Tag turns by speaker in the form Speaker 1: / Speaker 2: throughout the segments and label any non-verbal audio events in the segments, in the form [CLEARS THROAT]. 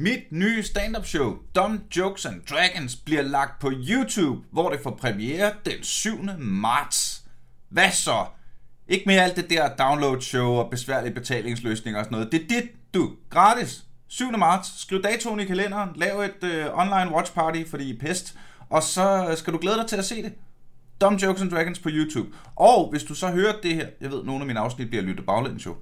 Speaker 1: Mit nye stand-up show, Dumb Jokes and Dragons, bliver lagt på YouTube, hvor det får premiere den 7. marts. Hvad så? Ikke mere alt det der download show og besværlige betalingsløsninger og sådan noget. Det er dit, du. Gratis. 7. marts. Skriv datoen i kalenderen. Lav et øh, online watch party, fordi I er pest. Og så skal du glæde dig til at se det. Dumb Jokes and Dragons på YouTube. Og hvis du så hører det her, jeg ved, nogle af mine afsnit bliver lyttet baglæns jo.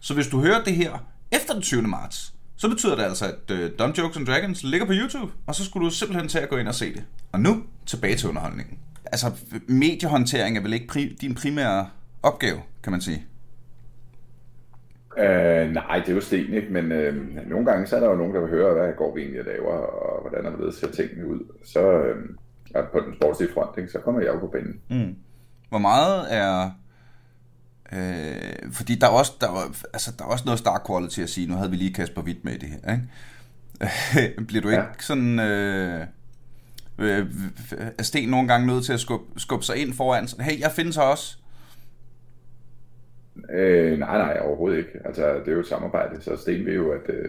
Speaker 1: Så hvis du hører det her efter den 20. marts, så betyder det altså, at uh, Dumb Jokes and Dragons ligger på YouTube, og så skulle du simpelthen tage at gå ind og se det. Og nu tilbage til underholdningen. Altså, mediehåndtering er vel ikke pri- din primære opgave, kan man sige?
Speaker 2: Uh, nej, det er jo sten, ikke? Men uh, nogle gange så er der jo nogen, der vil høre, hvad går vi egentlig og laver, og hvordan er det ser tingene ud. Så uh, på den sportslige front, ikke, så kommer jeg jo på banen.
Speaker 1: Mm. Hvor meget er... Øh, fordi der er, også, der, er, altså, der er også noget star quality at sige. Nu havde vi lige Kasper Witt med i det her. Ikke? [LAUGHS] Bliver du ikke ja. sådan... Øh, øh, er Sten nogle gange nødt til at skubbe, skubbe sig ind foran? Sådan, hey, jeg findes her også.
Speaker 2: Øh, nej, nej, overhovedet ikke. Altså, det er jo et samarbejde, så Sten ved jo, at øh,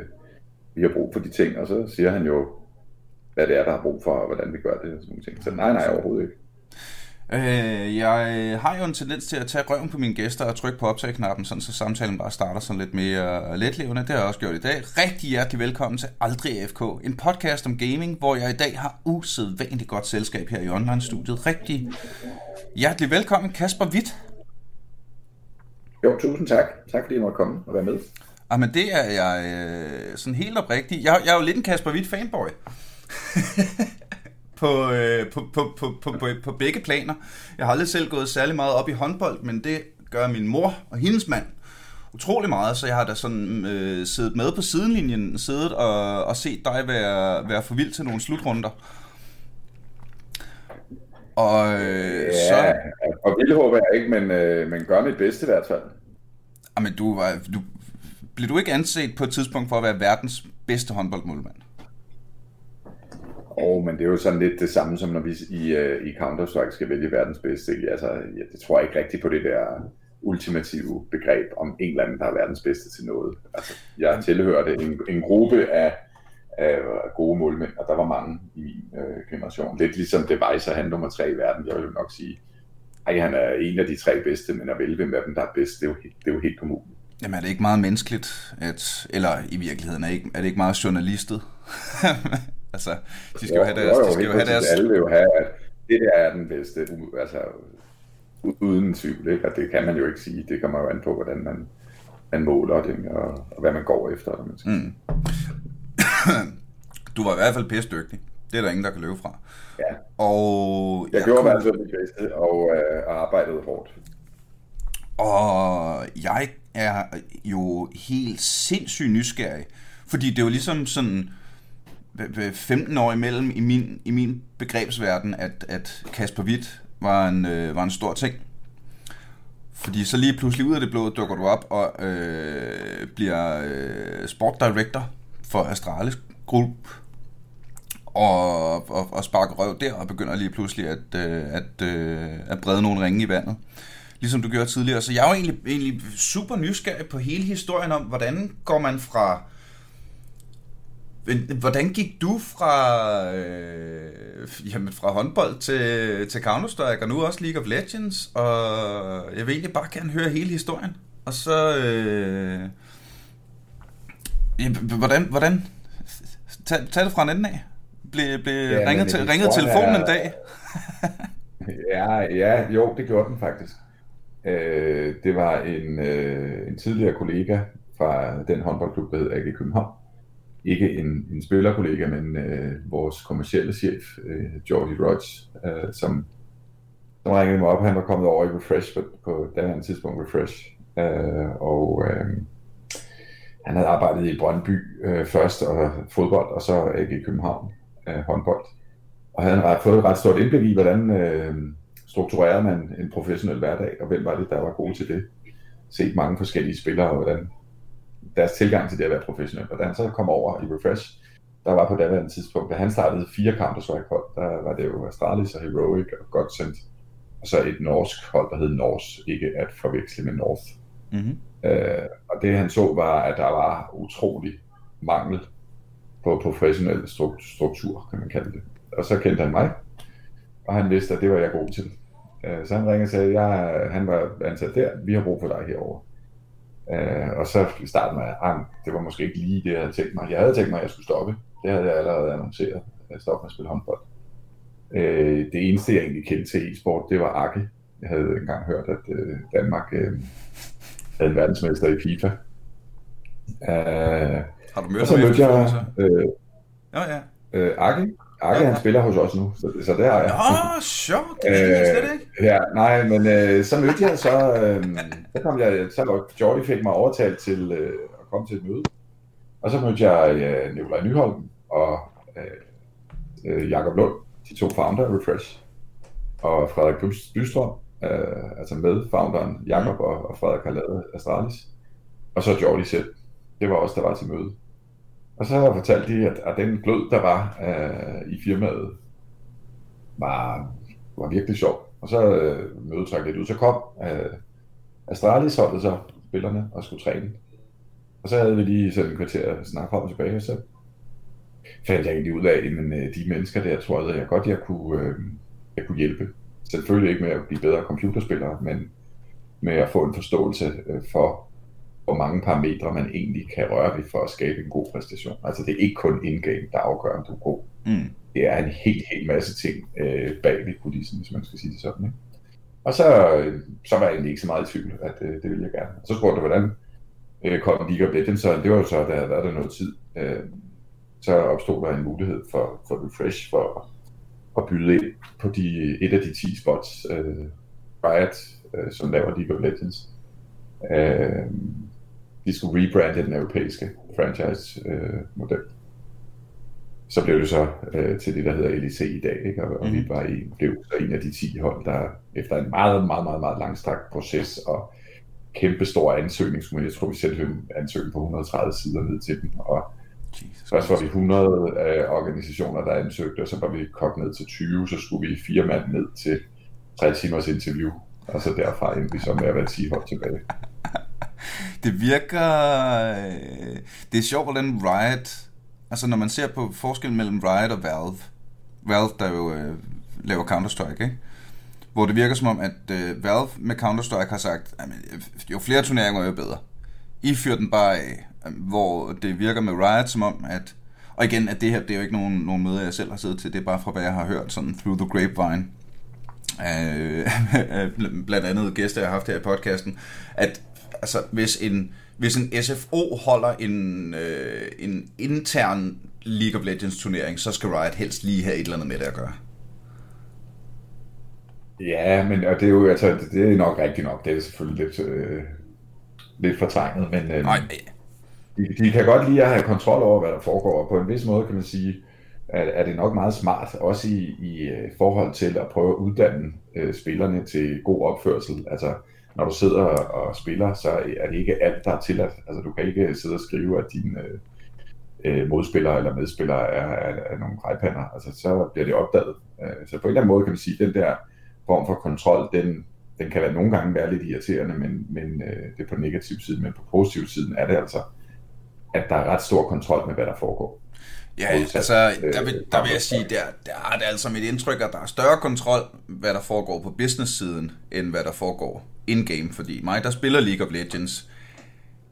Speaker 2: vi har brug for de ting, og så siger han jo, hvad det er, der har brug for, og hvordan vi gør det, og sådan ting. Så nej, nej, overhovedet ikke.
Speaker 1: Øh, jeg har jo en tendens til at tage røven på mine gæster og trykke på optagknappen, sådan så samtalen bare starter sådan lidt mere letlevende. Det har jeg også gjort i dag. Rigtig hjertelig velkommen til Aldrig AFK, en podcast om gaming, hvor jeg i dag har usædvanligt godt selskab her i online-studiet. Rigtig hjertelig velkommen, Kasper Witt.
Speaker 2: Jo, tusind tak. Tak fordi jeg måtte komme og være med.
Speaker 1: Jamen det er jeg øh, sådan helt oprigtigt. Jeg, jeg er jo lidt en Kasper Witt fanboy. [LAUGHS] på, øh, på, på, på, på, på, på begge planer. Jeg har aldrig selv gået særlig meget op i håndbold, men det gør min mor og hendes mand utrolig meget, så jeg har da sådan øh, siddet med på sidelinjen, siddet og, og set dig være, være for vild til nogle slutrunder.
Speaker 2: Og øh, ja, så... og vild håber jeg ikke, men, øh, men gør mit bedste i hvert fald.
Speaker 1: Jamen, du, var, du, blev du ikke anset på et tidspunkt for at være verdens bedste håndboldmålmand?
Speaker 2: Og, men det er jo sådan lidt det samme, som når vi i, øh, i Counter-Strike skal vælge verdens bedste. Altså, jeg, tror ikke rigtigt på det der ultimative begreb om en eller anden, der er verdens bedste til noget. Altså, jeg tilhørte en, en gruppe af, af gode målmænd, og der var mange i min øh, generation. Lidt ligesom det så han nummer tre i verden, jeg vil nok sige. Ej, han er en af de tre bedste, men at vælge hvem af dem, der er bedst, det er jo, det er jo helt umuligt.
Speaker 1: Jamen er det ikke meget menneskeligt, at, eller i virkeligheden er, ikke, er det ikke meget journalistet? [LAUGHS] Altså, de skal jo, jo have deres... Jo, jo, de skal jo have deres...
Speaker 2: Alle vil jo have, at det der er den bedste, altså uden tvivl, ikke? og det kan man jo ikke sige. Det kommer jo an på, hvordan man, man måler det, og, og hvad man går efter. Man skal. Mm. [COUGHS]
Speaker 1: du var i hvert fald pisse dygtig. Det er der ingen, der kan løbe fra.
Speaker 2: Ja.
Speaker 1: Og
Speaker 2: jeg, jeg gjorde kunne... altså mit bedste og, øh, arbejdede hårdt.
Speaker 1: Og jeg er jo helt sindssygt nysgerrig, fordi det er jo ligesom sådan 15 år imellem i min, i min begrebsverden, at, at Kasper Witt var en, øh, var en stor ting. Fordi så lige pludselig ud af det blå dukker du op og øh, bliver øh, sport director for Astralis Group og, og, og sparker røv der og begynder lige pludselig at, øh, at, øh, at brede nogle ringe i vandet. Ligesom du gjorde tidligere. Så jeg er jo egentlig, egentlig super nysgerrig på hele historien om, hvordan går man fra Hvordan gik du fra, øh, jamen fra håndbold til, til Counter-Strike, og nu også League of Legends, og jeg vil egentlig bare gerne høre hele historien. Og så, øh, ja, hvordan, hvordan, tag, tag det fra en ende af. Blev, blev ja, ringet, til, ringet telefonen er... en dag?
Speaker 2: ja, ja, jo, det gjorde den faktisk. Øh, det var en, øh, en tidligere kollega fra den håndboldklub, der hed AG København, ikke en, en spillerkollega, men øh, vores kommercielle chef, øh, Jordi Rodge, øh, som, som ringede mig op. Han var kommet over i Refresh på, på det andet tidspunkt, Refresh. Øh, og øh, han havde arbejdet i Brøndby øh, først, og fodbold, og så ikke i København, øh, håndbold. Og han havde fået et ret stort indblik i, hvordan øh, strukturerede man en professionel hverdag, og hvem var det, der var god til det. Set mange forskellige spillere, og hvordan deres tilgang til det at være professionel. Og da han så kom over i Refresh, der var på daværende tidspunkt, da han startede fire Counter-Strike hold, der var det jo Astralis og Heroic og Godsend, og så et norsk hold, der hed Norse, ikke at forveksle med North. Mm-hmm. Øh, og det han så var, at der var utrolig mangel på professionel struktur, kan man kalde det. Og så kendte han mig, og han vidste, at det var jeg god til. Øh, så han ringede og sagde, at jeg, han var ansat der, vi har brug for dig herovre. Øh, og så i starten af han, det var måske ikke lige det, jeg havde tænkt mig. Jeg havde tænkt mig, at jeg skulle stoppe. Det havde jeg allerede annonceret, at jeg stoppe med at spille håndbold. Øh, det eneste, jeg egentlig kendte til e-sport, det var Akke. Jeg havde engang hørt, at øh, Danmark øh, havde en verdensmester i FIFA.
Speaker 1: Øh, Har du mødt
Speaker 2: så mødte jeg... Øh,
Speaker 1: ja, ja.
Speaker 2: Øh, Akke, Akke ja, han spiller hos os nu, så, så det har jeg.
Speaker 1: Åh, sjovt, det er øh, slet ikke.
Speaker 2: Ja, nej, men øh, så mødte jeg så, øh, så kom jeg, så Jordi fik mig overtalt til øh, at komme til et møde. Og så mødte jeg øh, Nikolaj Nyholm og øh, Jakob Lund, de to founder af Refresh, og Frederik Bystrøm, øh, altså med founderen Jakob og, og Frederik har lavet Astralis. Og så Jordi selv. Det var også der var til møde. Og så fortalte de, at, at den glød, der var øh, i firmaet, var, var virkelig sjov. Og så øh, mødet trak lidt ud. Så kom øh, Astralis holdet så spillerne og skulle træne. Og så havde vi lige sådan en kvarter at snakke frem og tilbage, og så fandt jeg egentlig ud af, at øh, de mennesker der, tror jeg, jeg godt, jeg kunne, øh, jeg kunne hjælpe. Selvfølgelig ikke med at blive bedre computerspillere, men med at få en forståelse øh, for, hvor mange parametre man egentlig kan røre ved for at skabe en god præstation. Altså det er ikke kun in-game, der afgør, om du er god. Mm. Det er en helt, helt masse ting øh, bag ved kulissen, hvis man skal sige det sådan. Ikke? Og så, øh, så var jeg egentlig ikke så meget i tvivl, at øh, det ville jeg gerne. Så spurgte jeg, hvordan øh, kom League of Legends, så det var jo så, da havde været der noget tid. Øh, så opstod der en mulighed for, for Refresh for at byde ind på de, et af de 10 spots, øh, Riot, øh, som laver League of Legends. Øh, de skulle rebrande den europæiske franchise-model. Øh, så blev det så øh, til det, der hedder LEC i dag, ikke? og, og mm. vi mhm. var i, blev så en af de 10 hold, der efter en meget, meget, meget, meget langstrakt proces og kæmpe stor ansøgning, jeg tror, vi selv en ansøgning på 130 sider ned til dem, og Jesus. Først var vi 100 øh, organisationer, der ansøgte, og så var vi kogt ned til 20, så skulle vi fire mand ned til tre timers interview, og så derfra endte vi så med at være 10 hold tilbage.
Speaker 1: Det virker... Øh, det er sjovt, hvordan Riot... Altså, når man ser på forskellen mellem Riot og Valve, Valve, der jo øh, laver Counter-Strike, ikke? hvor det virker som om, at øh, Valve med Counter-Strike har sagt, øh, jo flere turneringer, jo bedre. I fyrer den bare af øh, hvor det virker med Riot som om, at og igen, at det her, det er jo ikke nogen, nogen møde, jeg selv har siddet til, det er bare fra, hvad jeg har hørt sådan through the grapevine. Øh, [LAUGHS] blandt andet gæster, jeg har haft her i podcasten, at altså, hvis en, hvis en SFO holder en, øh, en intern League of Legends turnering, så skal Riot helst lige have et eller andet med det at gøre.
Speaker 2: Ja, men og det er jo altså, det er nok rigtigt nok. Det er selvfølgelig lidt, øh, lidt fortegnet, men... Øh, Nej, de, de kan godt lide at have kontrol over, hvad der foregår, og på en vis måde kan man sige, at er det nok meget smart, også i, i øh, forhold til at prøve at uddanne øh, spillerne til god opførsel. Altså, når du sidder og spiller, så er det ikke alt, der er tilladt. Altså, du kan ikke sidde og skrive, at dine øh, øh, modspiller modspillere eller medspillere er, er, er nogle grejpander. Altså, så bliver det opdaget. Øh, så på en eller anden måde kan man sige, at den der form for kontrol, den, den kan være nogle gange være lidt irriterende, men, men øh, det er på den negative side, men på positiv siden er det altså at der er ret stor kontrol med, hvad der foregår.
Speaker 1: Ja, altså, der vil, der vil jeg sige, der, der er det altså mit indtryk, at der er større kontrol, hvad der foregår på business-siden, end hvad der foregår in-game. Fordi mig, der spiller League of Legends,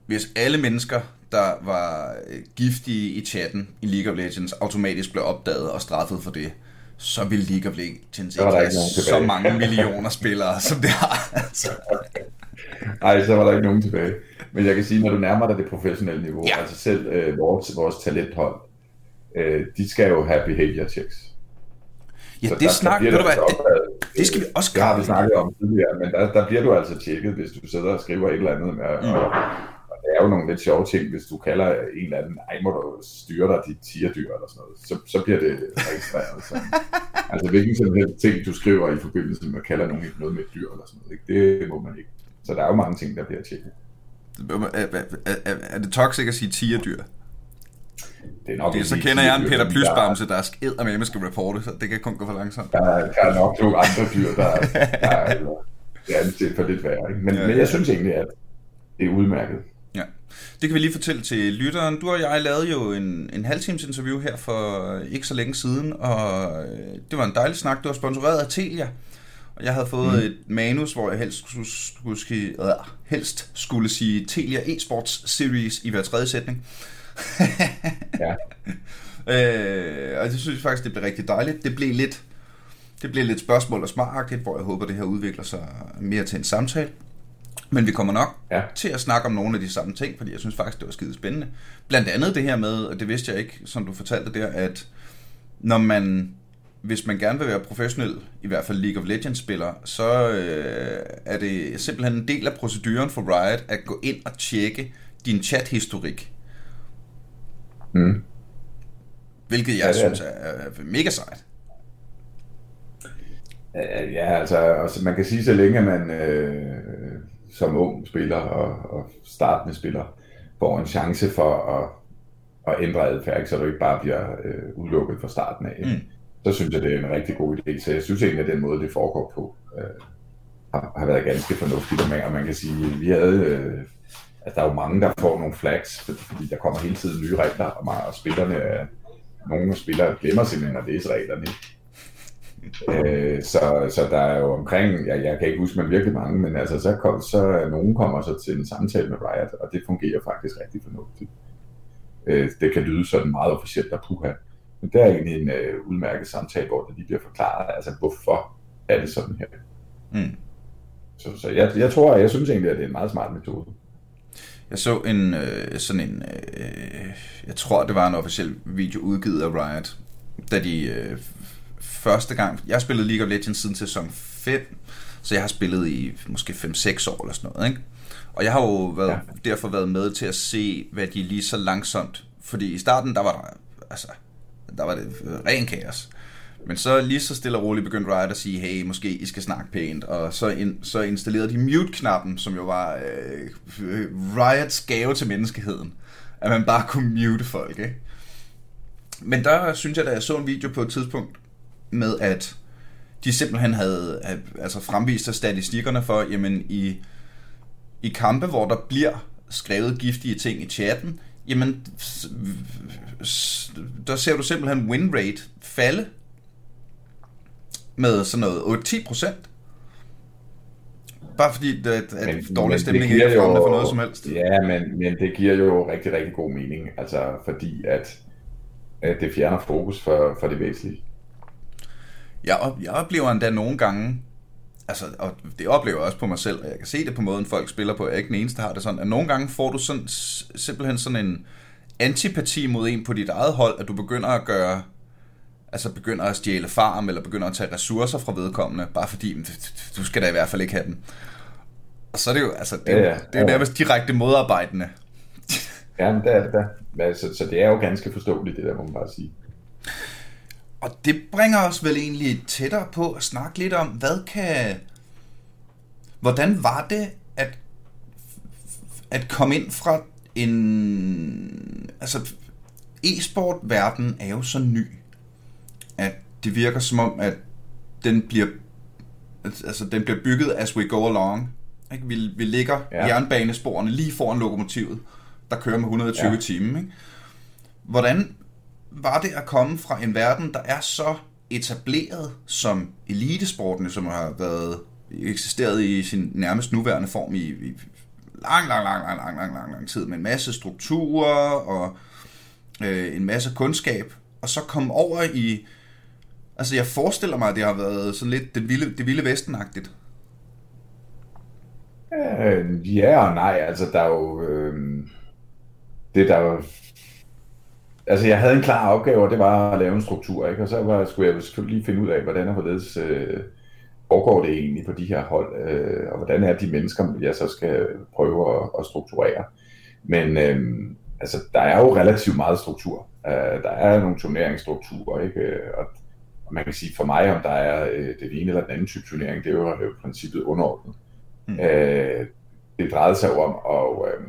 Speaker 1: hvis alle mennesker, der var øh, giftige i chatten i League of Legends, automatisk blev opdaget og straffet for det, så vil League of Legends ikke have så mange millioner spillere, som det har. Altså.
Speaker 2: Nej, så var der ikke nogen tilbage. Men jeg kan sige, når du nærmer dig det professionelle niveau, ja. altså selv øh, vores, vores talenthold, øh, de skal jo have behavior checks.
Speaker 1: Ja, så det snakker du hvad, det, det skal vi også
Speaker 2: gøre. Det har vi snakket om tidligere, men der, der bliver du altså tjekket, hvis du sidder og skriver et eller andet med, mm. og, og det er jo nogle lidt sjove ting, hvis du kalder en eller anden, ej må du styre dig dit tierdyr eller sådan noget, så, så bliver det registreret. Så. [LAUGHS] altså hvilken sådan helst ting, du skriver i forbindelse med at kalde nogen noget med et dyr eller sådan noget, ikke? det må man ikke. Så der er jo mange ting, der bliver tjekket.
Speaker 1: Er, er, er, er det toxic at sige tigerdyr?
Speaker 2: Det er nok
Speaker 1: det, så kender jeg en Peter Plysbamse, der er skid med, at skal reporte, så det kan kun gå for langsomt.
Speaker 2: Der er, der er nok nogle andre dyr, der, der er, det er det for lidt værre. Ikke? Men, ja, men jeg synes egentlig, at det er udmærket.
Speaker 1: Ja, det kan vi lige fortælle til lytteren. Du og jeg lavede jo en, en halvtimes interview her for ikke så længe siden, og øh, det var en dejlig snak. Du var sponsoreret af Telia, og jeg havde fået mm. et manus, hvor jeg helst skulle, skulle, øh, helst skulle sige Telia eSports Series i hver tredje sætning. [LAUGHS] ja. øh, og det synes jeg faktisk, det blev rigtig dejligt. Det blev lidt, det blev lidt spørgsmål og smaragtigt, hvor jeg håber, det her udvikler sig mere til en samtale. Men vi kommer nok ja. til at snakke om nogle af de samme ting, fordi jeg synes faktisk, det var skide spændende. Blandt andet det her med, og det vidste jeg ikke, som du fortalte der, at når man, hvis man gerne vil være professionel, i hvert fald League of Legends-spiller, så øh, er det simpelthen en del af proceduren for Riot at gå ind og tjekke din chat-historik. Mm. Hvilket jeg ja, synes er, er mega sejt.
Speaker 2: Ja, altså, altså man kan sige, så længe man øh, som ung spiller og, og startende spiller får en chance for at, at ændre adfærd, så du ikke bare bliver øh, udelukket fra starten af. Mm. Så synes jeg, det er en rigtig god idé. Så jeg synes egentlig, at den måde, det foregår på, øh, har, har været ganske fornuftigt. Og man, og man kan sige, vi havde... Øh, altså, der er jo mange, der får nogle flags, fordi der kommer hele tiden nye regler, og, meget, og spillerne, nogle spillere glemmer simpelthen at læse reglerne. øh, så, så der er jo omkring, ja, jeg kan ikke huske, men virkelig mange, men altså, så, kom, så nogen kommer så til en samtale med Riot, og det fungerer faktisk rigtig fornuftigt. Øh, det kan lyde sådan meget officielt og puha, men det er egentlig en øh, udmærket samtale, hvor det lige bliver forklaret, altså hvorfor er det sådan her. Mm. Så, så jeg, jeg tror, jeg synes egentlig, at det er en meget smart metode.
Speaker 1: Jeg så en øh, sådan en, øh, jeg tror det var en officiel video udgivet af Riot, da de øh, første gang, jeg har spillet League of Legends siden sæson 5, så jeg har spillet i måske 5-6 år eller sådan noget, ikke? Og jeg har jo været, ja. derfor været med til at se, hvad de lige så langsomt, fordi i starten, der var der, altså, der var det ren kaos. Men så lige så stille og roligt begyndte Riot at sige, hey, måske I skal snakke pænt. Og så, in, så installerede de mute-knappen, som jo var øh, Riots gave til menneskeheden. At man bare kunne mute folk, ikke? Men der synes jeg, da jeg så en video på et tidspunkt med, at de simpelthen havde altså fremvist statistikkerne for, jamen i, i kampe, hvor der bliver skrevet giftige ting i chatten, jamen der ser du simpelthen win rate falde med sådan noget 8-10 procent. Bare fordi det, at men, dårlig stemning ikke er for noget som helst.
Speaker 2: Ja, men, men det giver jo rigtig, rigtig god mening. Altså fordi at, at det fjerner fokus for, for det væsentlige.
Speaker 1: Jeg, jeg oplever endda nogle gange, altså, og det oplever jeg også på mig selv, og jeg kan se det på måden, folk spiller på, jeg er ikke den eneste, der har det sådan, at nogle gange får du sådan, simpelthen sådan en antipati mod en på dit eget hold, at du begynder at gøre altså begynder at stjæle farm, eller begynder at tage ressourcer fra vedkommende, bare fordi, du skal da i hvert fald ikke have dem. Og så er det jo, altså, det, er, ja, ja, det er jo nærmest direkte modarbejdende. [LAUGHS]
Speaker 2: Ja, det er det da. Så, så det er jo ganske forståeligt, det der, må man bare sige.
Speaker 1: Og det bringer os vel egentlig tættere på at snakke lidt om, hvad kan... Hvordan var det at, at komme ind fra en... Altså, e-sport-verden er jo så ny at det virker som om, at den bliver, altså, den bliver bygget as we go along. Ikke? Vi, vi ligger ja. jernbanesporene lige foran lokomotivet, der kører med 120 ja. timer. Ikke? Hvordan var det at komme fra en verden, der er så etableret som elitesporten, som har været eksisteret i sin nærmest nuværende form i, i lang, lang, lang, lang, lang, lang, lang, lang tid, med en masse strukturer og øh, en masse kundskab, og så komme over i Altså, jeg forestiller mig, at det har været sådan lidt det vilde, det vilde vestenagtigt.
Speaker 2: Øh, ja og nej. Altså, der er jo... Øh, det der jo... Altså, jeg havde en klar opgave, og det var at lave en struktur, ikke? Og så var, skulle jeg selvfølgelig lige finde ud af, hvordan og hvorledes øh, foregår det egentlig på de her hold, øh, og hvordan er de mennesker, jeg så skal prøve at, at strukturere. Men øh, altså, der er jo relativt meget struktur. Uh, der er nogle turneringsstrukturer, ikke? Øh, og man kan sige for mig, om der er øh, det ene eller den anden type turnering, det er jo, det jo princippet underordnet. Mm. Øh, det drejede sig jo om at, øh,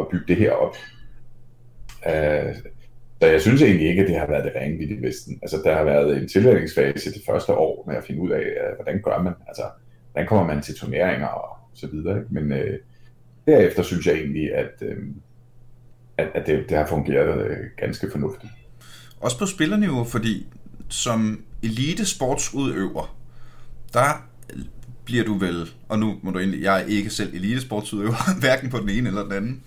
Speaker 2: at bygge det her op. Øh, så jeg synes egentlig ikke, at det har været det ringe i Vesten. Altså, der har været en tilvændingsfase det første år med at finde ud af, hvordan gør man, altså, hvordan kommer man til turneringer og så videre. Ikke? Men, øh, derefter synes jeg egentlig, at, øh, at, at det, det har fungeret øh, ganske fornuftigt.
Speaker 1: Også på spillerniveau, fordi som elite sportsudøver, der bliver du vel, og nu må du egentlig, jeg er ikke selv elite sportsudøver, [LAUGHS] hverken på den ene eller den anden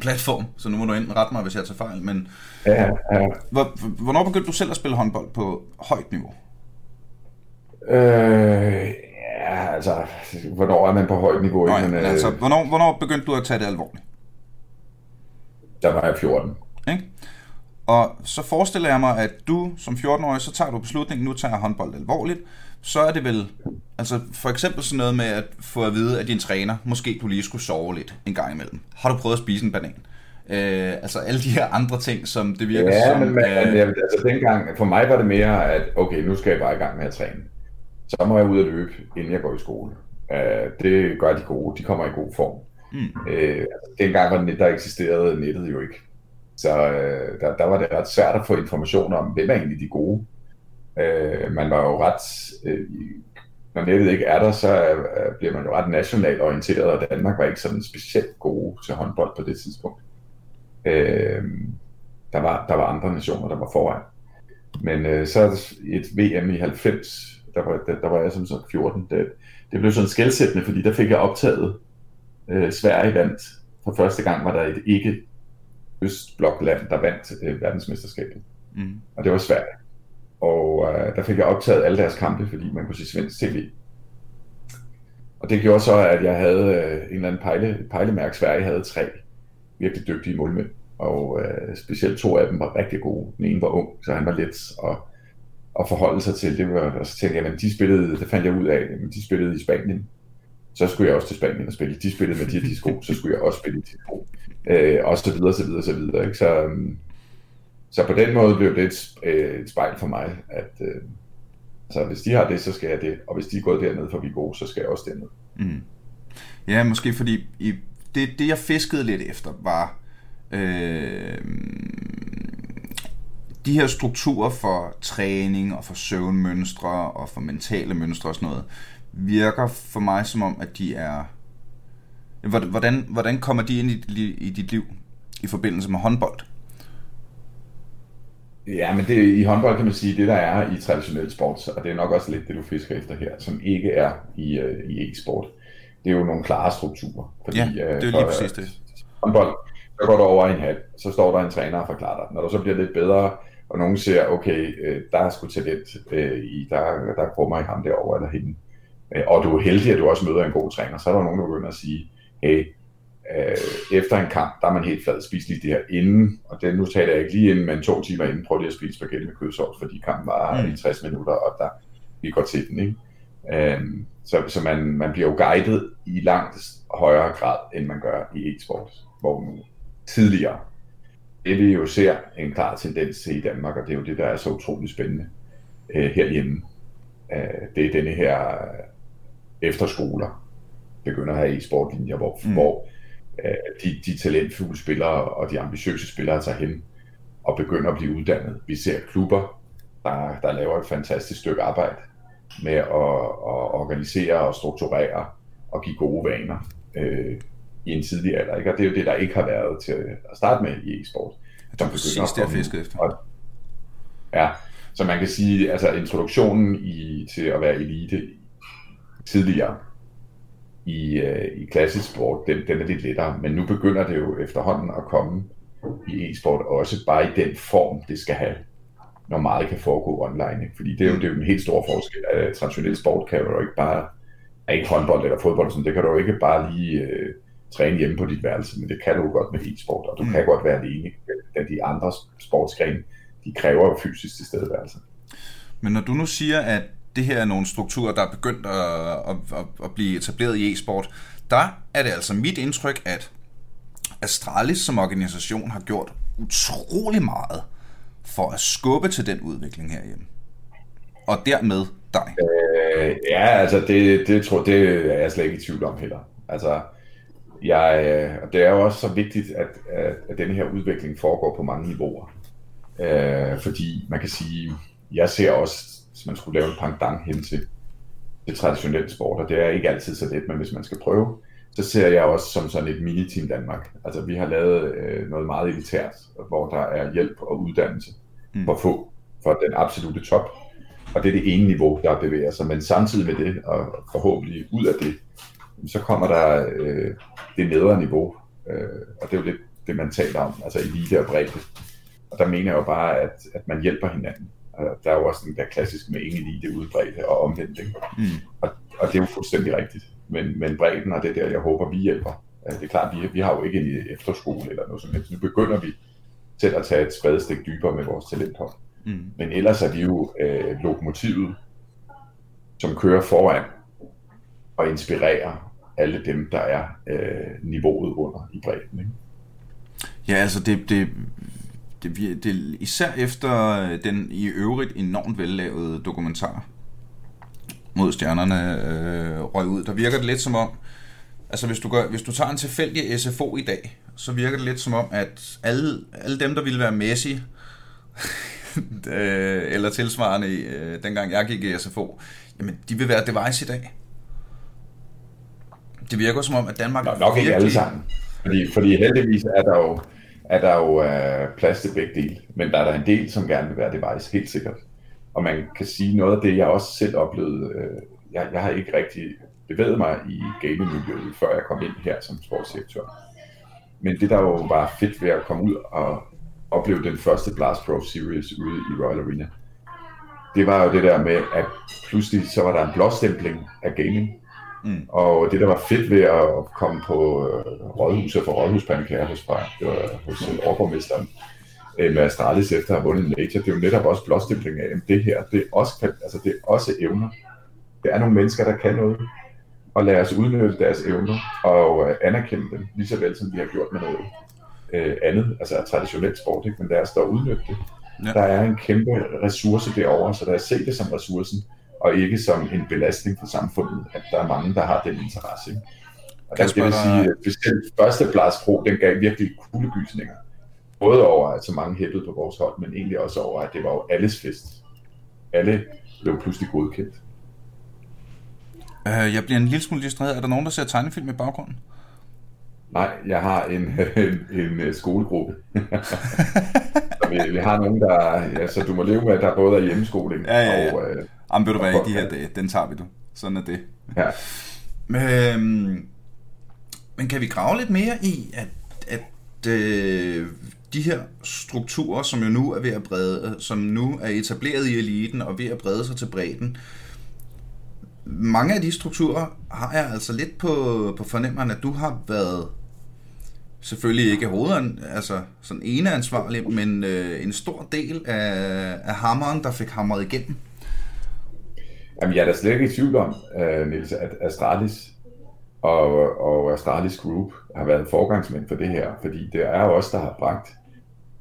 Speaker 1: platform, så nu må du enten rette mig, hvis jeg tager fejl, men
Speaker 2: Ja, ja.
Speaker 1: hvor, hvornår begyndte du selv at spille håndbold på højt niveau?
Speaker 2: Øh, ja, altså, hvornår er man på højt niveau? Ikke?
Speaker 1: ja,
Speaker 2: Men, øh,
Speaker 1: altså, hvornår, hvornår begyndte du at tage det alvorligt?
Speaker 2: Der var jeg 14.
Speaker 1: Ikke? Og så forestiller jeg mig, at du som 14-årig, så tager du beslutningen, nu tager jeg håndbold alvorligt. Så er det vel, altså for eksempel sådan noget med at få at vide af din træner, måske du lige skulle sove lidt en gang imellem. Har du prøvet at spise en banan? Øh, altså alle de her andre ting, som det virker
Speaker 2: Ja,
Speaker 1: som...
Speaker 2: men, men
Speaker 1: øh,
Speaker 2: øh... altså, dengang, for mig var det mere, at okay, nu skal jeg bare i gang med at træne. Så må jeg ud og løbe, inden jeg går i skole. Uh, det gør de gode, de kommer i god form.
Speaker 1: Mm.
Speaker 2: Øh, altså, dengang var det, der eksisterede nettet jo ikke. Så øh, der, der var det ret svært at få information om, hvem er egentlig de gode. Øh, man var jo ret, øh, når nettet ikke er der, så øh, bliver man jo ret nationalt orienteret, og Danmark var ikke sådan specielt gode til håndbold på det tidspunkt. Øh, der, var, der var andre nationer, der var foran. Men øh, så et VM i 90, der var, der, der var jeg som sådan 14, det, det blev sådan skældsættende, fordi der fik jeg optaget øh, Sverige vandt. For første gang var der et ikke østblokland, der vandt øh, verdensmesterskabet.
Speaker 1: Mm.
Speaker 2: Og det var Sverige. Og øh, der fik jeg optaget alle deres kampe, fordi man kunne se svensk tv. Og det gjorde så, at jeg havde øh, en eller anden pejle, pejlemærke. Sverige havde tre virkelig dygtige målmænd. Og øh, specielt to af dem var rigtig gode. Den ene var ung, så han var let at, at forholde sig til. Det var, og så tænkte jeg, at de spillede, det fandt jeg ud af, at de spillede i Spanien. Så skulle jeg også til Spanien og spille. De spillede med de her de sko, så skulle jeg også spille i de sko. Øh, og så videre, så videre, så videre. Ikke? Så, øhm, så på den måde blev det et, øh, et spejl for mig, at øh, altså, hvis de har det, så skal jeg det. Og hvis de er gået derned, for vi er gode, så skal jeg også derned.
Speaker 1: Mm. Ja, måske fordi i, det, det, jeg fiskede lidt efter, var øh, de her strukturer for træning og for søvnmønstre og for mentale mønstre og sådan noget, virker for mig som om, at de er... Hvordan, hvordan kommer de ind i, i dit liv i forbindelse med håndbold?
Speaker 2: Ja, men det, i håndbold kan man sige, det der er i traditionel sport, og det er nok også lidt det, du fisker efter her, som ikke er i, uh, i e-sport, det er jo nogle klare strukturer.
Speaker 1: Fordi, ja, det er lige for, præcis det.
Speaker 2: Håndbold, så går du over en halv, så står der en træner og forklarer dig. Når du så bliver lidt bedre, og nogen ser, okay, der er sgu talent i, der, der kommer i ham derovre eller hende, og du er heldig, at du også møder en god træner, så er der nogen, der begynder at sige, hey, øh, efter en kamp, der er man helt flad, spis lige det her inden, og det, nu taler jeg ikke lige inden, men to timer inden, prøv lige at spise spaghetti med kødsovs, fordi kampen var mm. i 60 minutter, og der, vi går til den, ikke? Øhm, så så man, man bliver jo guidet i langt højere grad, end man gør i e-sport, hvor nu tidligere. Det vi jo ser en klar tendens til i Danmark, og det er jo det, der er så utroligt spændende øh, herhjemme, øh, det er denne her efterskoler, begynder at have e-sportlinjer, hvor, mm. hvor øh, de, de talentfulde spillere og de ambitiøse spillere tager hen og begynder at blive uddannet. Vi ser klubber, der, der laver et fantastisk stykke arbejde med at, at organisere og strukturere og give gode vaner øh, i en tidlig alder. Ikke? Og det er jo det, der ikke har været til at starte med i e-sport.
Speaker 1: Det er præcis det, jeg fiskede efter.
Speaker 2: Og, ja, så man kan sige, altså introduktionen i, til at være elite tidligere i, øh, i klassisk sport, den, den er lidt lettere, men nu begynder det jo efterhånden at komme i e-sport også bare i den form, det skal have, når meget kan foregå online. Ikke? Fordi det er, jo, det er jo en helt stor forskel. At traditionel sport kan jo ikke bare, er ikke håndbold eller fodbold, sådan, det kan du jo ikke bare lige øh, træne hjemme på dit værelse, men det kan du jo godt med e-sport, og du mm. kan godt være alene. Da de andre sportsgrene, de kræver jo fysisk tilstedeværelse.
Speaker 1: Men når du nu siger, at det her er nogle strukturer, der er begyndt at, at, at, at blive etableret i e-sport, der er det altså mit indtryk, at Astralis som organisation har gjort utrolig meget for at skubbe til den udvikling herhjemme. Og dermed dig.
Speaker 2: Øh, ja, altså det, det, tror, det er jeg slet ikke i tvivl om heller. Altså, jeg, øh, og det er jo også så vigtigt, at, at, at denne her udvikling foregår på mange niveauer. Øh, fordi man kan sige, jeg ser også hvis man skulle lave en pendant hen til, til traditionel sport, og det er ikke altid så let, men hvis man skal prøve, så ser jeg også som sådan et mini-team Danmark. Altså vi har lavet øh, noget meget elitært, hvor der er hjælp og uddannelse mm. for få, for den absolute top. Og det er det ene niveau, der bevæger sig. Men samtidig med det, og forhåbentlig ud af det, så kommer der øh, det nedre niveau. Øh, og det er jo lidt det, man taler om, altså elite og bredde. Og der mener jeg jo bare, at, at man hjælper hinanden. Der er jo også den der klassiske med ingen elite udbredte og omvendt. Ikke? Mm. Og, og det er jo fuldstændig rigtigt. Men, men bredden, og det er der, jeg håber, vi hjælper. Det er klart, vi, vi har jo ikke en efterskole eller noget som helst. Nu begynder vi selv at tage et spadestik dybere med vores talenthold. Mm. Men ellers er vi jo øh, lokomotivet, som kører foran og inspirerer alle dem, der er øh, niveauet under i bredden. Ikke?
Speaker 1: Ja, altså det, det, det, det, især efter den i øvrigt enormt vellavede dokumentar mod stjernerne øh, røg ud, der virker det lidt som om, altså hvis du, gør, hvis du tager en tilfældig SFO i dag, så virker det lidt som om, at alle, alle dem, der ville være Messi, [LAUGHS] øh, eller tilsvarende øh, dengang jeg gik i SFO, jamen de vil være device i dag. Det virker som om, at Danmark...
Speaker 2: Nok, nok ikke alle sammen. Fordi, fordi heldigvis er der jo, er der jo er plads til begge dele. Men der er der en del, som gerne vil være device, helt sikkert. Og man kan sige noget af det, jeg også selv oplevede. øh, jeg, jeg har ikke rigtig bevæget mig i gamingmiljøet, før jeg kom ind her som sportsdirektør. Men det, der jo var fedt ved at komme ud og opleve den første Blast Pro Series ude i Royal Arena, det var jo det der med, at pludselig så var der en blåstempling af gaming. Mm. Og det, der var fedt ved at komme på øh, rådhuset for rådhuspandekager hos, det var hos øh, overborgmesteren øh, med Astralis efter at have vundet major, det er jo netop også blåstempling af, at det her, det er, også, altså det er også evner. Det er nogle mennesker, der kan noget, og lad os udnytte deres evner og øh, anerkende dem, lige så vel som vi har gjort med noget øh, andet, altså traditionelt sport, ikke? men lad os da udnytte det. Ja. Der er en kæmpe ressource derovre, så lad os se det som ressourcen, og ikke som en belastning for samfundet, at der er mange, der har den interesse. Ikke? Og der, det vil sige, at specielt første Blast Pro, den gav virkelig kuldegysninger. Både over, at så mange hæppede på vores hold, men egentlig også over, at det var jo alles fest. Alle blev pludselig godkendt.
Speaker 1: Uh, jeg bliver en lille smule distraheret. Er der nogen, der ser tegnefilm i baggrunden?
Speaker 2: Nej, jeg har en, [LAUGHS] en, en øh, skolegruppe. [LAUGHS] vi, vi har nogen, der... Ja, så du må leve med, at der både er hjemmeskoling
Speaker 1: ja, ja, ja. og... Øh, Jamen, ved du hvad, i de her dage, den tager vi du. Sådan er det. Ja. Men, øhm, men kan vi grave lidt mere i, at, at øh, de her strukturer, som jo nu er ved at brede, som nu er etableret i eliten og ved at brede sig til bredden, mange af de strukturer har jeg altså lidt på, på fornemmeren, at du har været selvfølgelig ikke hovedan, altså sådan ene ansvarlig, men øh, en stor del af, af hammeren, der fik hamret igennem.
Speaker 2: Jamen, jeg er da slet ikke i tvivl om, uh, Niels, at Astralis og, og Astralis Group har været forgangsmænd for det her, fordi det er os, der har bragt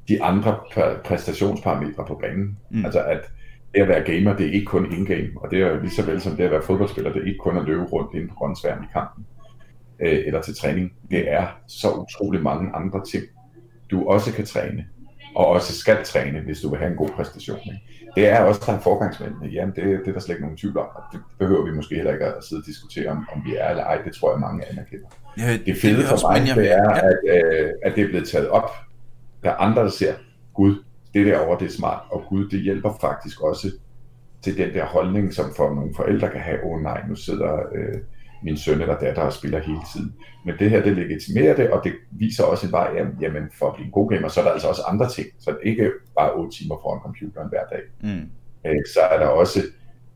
Speaker 2: de andre præstationsparametre på banen. Mm. Altså at det at være gamer, det er ikke kun in-game, og det er lige så vel som det at være fodboldspiller, det er ikke kun at løbe rundt inden på grøntsværen i kampen øh, eller til træning. Det er så utrolig mange andre ting, du også kan træne, og også skal træne, hvis du vil have en god præstation. Ikke? Det er også der er forgangsmændene. Jamen, det, det er der slet ikke nogen tvivl om, det behøver vi måske heller ikke at sidde og diskutere, om, om vi er eller ej. Det tror jeg, mange anerkender. Ja, det, fede det for mig, det er, at, øh, at det er blevet taget op. Der er andre, der ser, Gud, det derovre, det er smart, og Gud, det hjælper faktisk også til den der holdning, som for nogle forældre kan have, åh oh, nej, nu sidder øh, min søn eller datter og spiller hele tiden. Men det her, det legitimerer det, og det viser også en vej, jamen for at blive en god gamer, så er der altså også andre ting. Så det er ikke bare 8 timer foran computeren hver dag. Mm. Øh, så er der også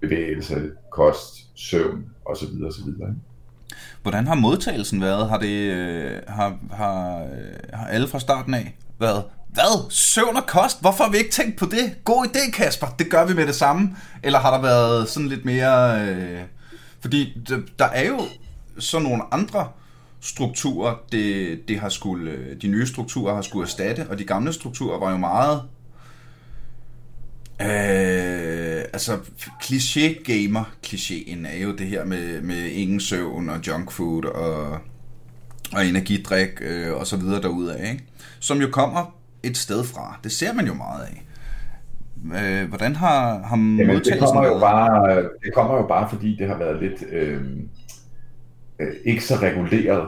Speaker 2: bevægelse, kost, søvn osv. osv.
Speaker 1: Hvordan har modtagelsen været? Har, det, øh, har, har, har alle fra starten af været hvad? Søvn og kost? Hvorfor har vi ikke tænkt på det? God idé, Kasper. Det gør vi med det samme. Eller har der været sådan lidt mere... Øh... Fordi der er jo så nogle andre strukturer, det, det har skulle, øh, de nye strukturer har skulle erstatte, og de gamle strukturer var jo meget Øh, altså, kliché-gamer, klichéen er jo det her med, med ingen søvn og junk food og, og energidrik øh, og så videre derudaf, ikke? Som jo kommer et sted fra. Det ser man jo meget af. Øh, hvordan har, har
Speaker 2: Jamen, det kommer jo bare, Det kommer jo bare, fordi det har været lidt... Øh, øh, ikke så reguleret.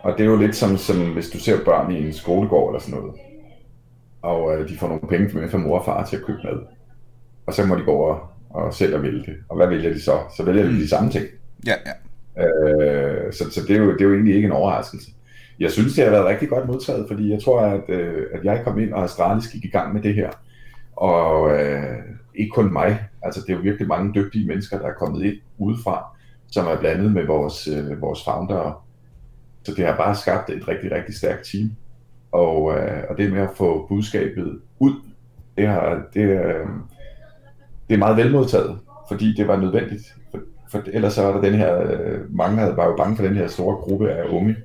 Speaker 2: Og det er jo lidt som, som hvis du ser børn i en skolegård eller sådan noget, og øh, de får nogle penge med fra mor og far til at købe mad. Og så må de gå over og selv og vælge det. Og hvad vælger de så? Så vælger de de samme ting.
Speaker 1: Ja, ja.
Speaker 2: Øh, så så det, er jo, det er jo egentlig ikke en overraskelse. Jeg synes, det har været rigtig godt modtaget, fordi jeg tror, at, øh, at jeg kom ind, og Astralis gik i gang med det her. Og øh, ikke kun mig. Altså, det er jo virkelig mange dygtige mennesker, der er kommet ind udefra, som er blandet med vores, øh, vores founder. Så det har bare skabt et rigtig, rigtig stærkt team. Og, øh, og det med at få budskabet ud, det, har, det, øh, det er meget velmodtaget, fordi det var nødvendigt. For, for ellers så var der den her, øh, mange havde, var jo bange for den her store gruppe af unge,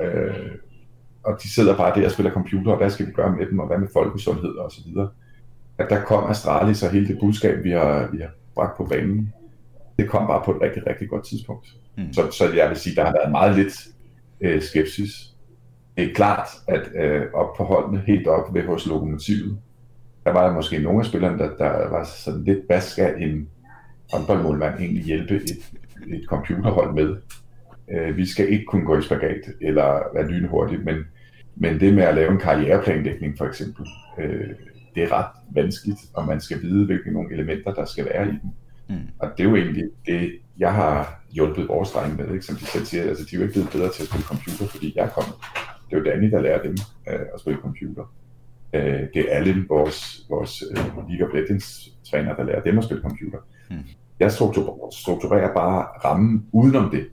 Speaker 2: øh, og de sidder bare der og spiller computer, og hvad skal vi gøre med dem, og hvad med folkesundhed og så videre. At der kom Astralis og hele det budskab, vi har, vi har bragt på banen, det kom bare på et rigtig, rigtig godt tidspunkt. Mm. Så, så jeg vil sige, der har været meget lidt øh, skepsis. Det er klart, at øh, op på holdene, helt op ved hos lokomotivet, der var der måske nogle af spillerne, der, der var sådan lidt, hvad skal en håndboldmålmand egentlig hjælpe et, et computerhold med? Øh, vi skal ikke kunne gå i spagat eller være lynhurtigt, men, men det med at lave en karriereplanlægning for eksempel, øh, det er ret vanskeligt, og man skal vide, hvilke nogle elementer, der skal være i den. Mm. Og det er jo egentlig det, jeg har hjulpet vores drenge med, ikke? som de selv siger, altså de er jo ikke blevet bedre til at spille computer, fordi jeg er kommet. Det er jo Danny, der lærer dem øh, at spille computer. Øh, det er alle vores, vores øh, League of Legends træner, der lærer dem at spille computer. Mm. Jeg strukturerer, strukturerer bare rammen udenom det.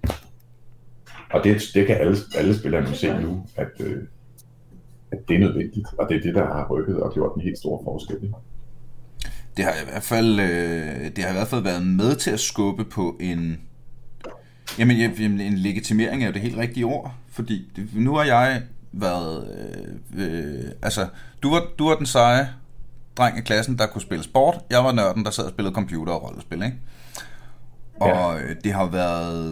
Speaker 2: Og det, det kan alle, alle spillere nu se nu, at, øh, at det er nødvendigt, og det er det, der har rykket og gjort en helt stor forskel.
Speaker 1: Det har i hvert fald, øh, det har i hvert fald været med til at skubbe på en, jamen, en legitimering af det helt rigtige ord, fordi det, nu har jeg været, øh, øh, altså, du var, du var den seje dreng i klassen, der kunne spille sport. Jeg var nørden, der sad og spillede computer og rollespil, ikke? Og ja. det har været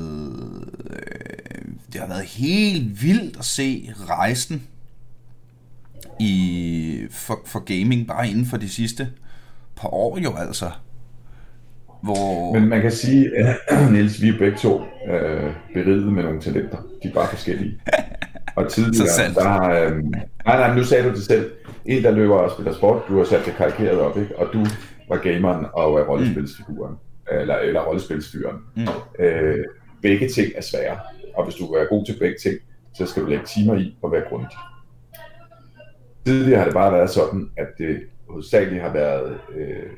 Speaker 1: øh, det har været helt vildt at se rejsen i for, for gaming bare inden for de sidste par år jo altså.
Speaker 2: Hvor... Men man kan sige, [CLEARS THROAT] at Niels, vi er begge to øh, beriget med nogle talenter. De er bare forskellige. [LAUGHS] Og tidligere, der øh, nej, nej, nu sagde du det selv. En, der løber og spiller sport, du har sat det karikeret op, ikke? Og du var gameren og er rollespilsfiguren. Mm. Eller, eller rollespilsfyren. Mm. Øh, begge ting er svære. Og hvis du er god til begge ting, så skal du lægge timer i og være grundig. Tidligere har det bare været sådan, at det hovedsageligt har været øh,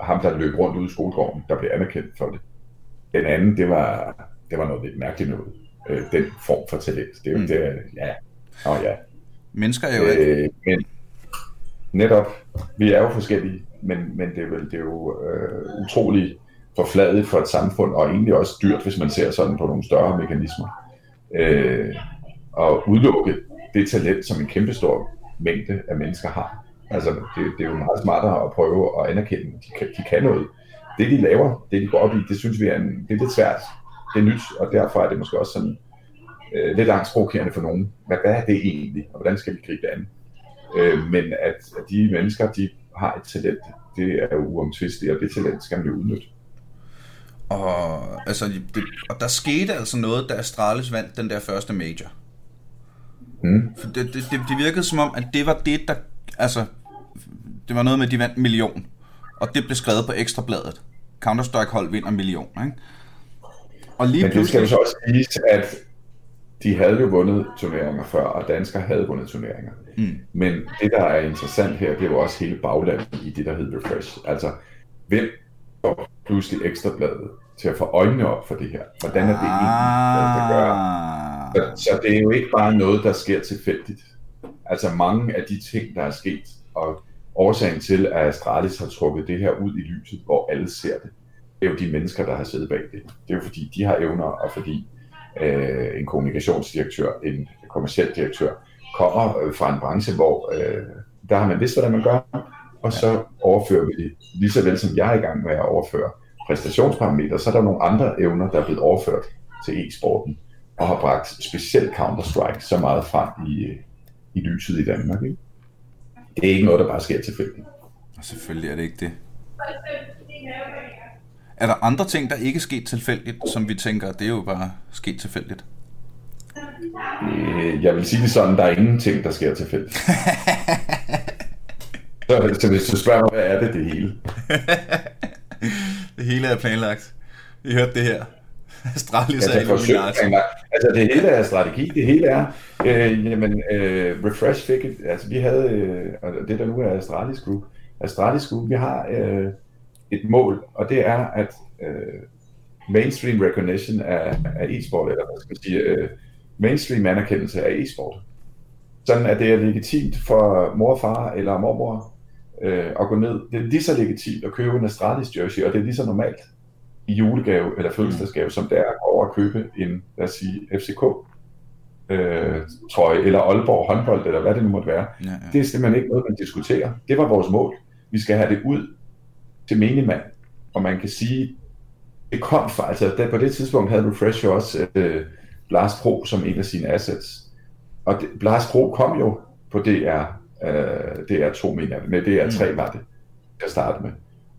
Speaker 2: ham, der løb rundt ude i skolegården, der blev anerkendt for det. Den anden, det var, det var noget lidt mærkeligt noget. Øh, den form for talent. Det er jo mm. det, ja. Nå ja.
Speaker 1: Mennesker er jo ikke. Øh,
Speaker 2: men netop, vi er jo forskellige, men, men det er, vel, det er jo øh, utroligt forfladet for et samfund, og egentlig også dyrt, hvis man ser sådan på nogle større mekanismer. Øh, og udelukke det talent, som en kæmpestor mængde af mennesker har. Altså, det, det er jo meget smartere at prøve at anerkende, at de kan, de kan noget. Det, de laver, det, de går op i, det synes vi er, en, det er lidt svært. Det er nyt, og derfor er det måske også sådan øh, lidt angstprovokerende for nogen. Hvad, hvad er det egentlig, og hvordan skal vi gribe det an? Øh, men at, at de mennesker, de har et talent, det er jo uomtvisteligt, og det talent skal man jo udnytte.
Speaker 1: Og, altså, det, og der skete altså noget, da Astralis vandt den der første major. Mm. For det, det, det, det virkede som om, at det var det, der... Altså, det var noget med, at de vandt en million. Og det blev skrevet på ekstrabladet. Counter-Strike-hold vinder en million, ikke?
Speaker 2: Og lige Men det skal jo så også sige, at de havde jo vundet turneringer før, og danskere havde vundet turneringer. Mm. Men det, der er interessant her, det er jo også hele baglandet i det, der hedder Refresh. Altså, hvem får pludselig ekstrabladet til at få øjnene op for det her? Hvordan er det egentlig, der gør? Så, så det er jo ikke bare noget, der sker tilfældigt. Altså mange af de ting, der er sket, og årsagen til, at Astralis har trukket det her ud i lyset, hvor alle ser det, det er jo de mennesker, der har siddet bag det. Det er jo fordi, de har evner, og fordi øh, en kommunikationsdirektør, en kommersiel direktør, kommer øh, fra en branche, hvor øh, der har man vidst, hvordan man gør, og så overfører vi det, lige så vel som jeg er i gang med at overføre præstationsparametre, så er der nogle andre evner, der er blevet overført til e-sporten, og har bragt specielt Counter-Strike så meget frem i, i lyset i Danmark. Ikke? Det er ikke noget, der bare sker tilfældigt.
Speaker 1: Selvfølgelig er det ikke det. Er der andre ting, der ikke er sket tilfældigt, som vi tænker, det er jo bare sket tilfældigt?
Speaker 2: Øh, jeg vil sige det sådan, der er ingenting, der sker tilfældigt. [LAUGHS] så, så hvis du spørger mig, hvad er det det hele? [LAUGHS]
Speaker 1: det hele er planlagt. Vi hørte det her. Astralis
Speaker 2: altså,
Speaker 1: er Illuminati.
Speaker 2: Altså det hele er strategi, det hele er, øh, jamen, øh, Refresh fik et, altså vi havde, øh, og det der nu er Astralis Group, Astralis Group, vi har øh, et mål, og det er, at øh, mainstream recognition af, af e-sport, eller hvad skal man sige, øh, mainstream anerkendelse af e-sport. Sådan at det er legitimt for mor og far eller mormor øh, at gå ned. Det er lige så legitimt at købe en Astralis jersey, og det er lige så normalt i julegave eller fødselsdagsgave, som det er at over at købe en, lad os sige, FCK øh, trøje, eller Aalborg håndbold, eller hvad det nu måtte være. Ja, ja. Det er simpelthen ikke noget, man diskuterer. Det var vores mål. Vi skal have det ud til menigmand. Og man kan sige, det kom fra, altså der, på det tidspunkt havde Refresh jo også øh, Blast Pro som en af sine assets. Og det, Blast Pro kom jo på DR, øh, DR2 mener jeg, med DR3 mm. var det, jeg startede med.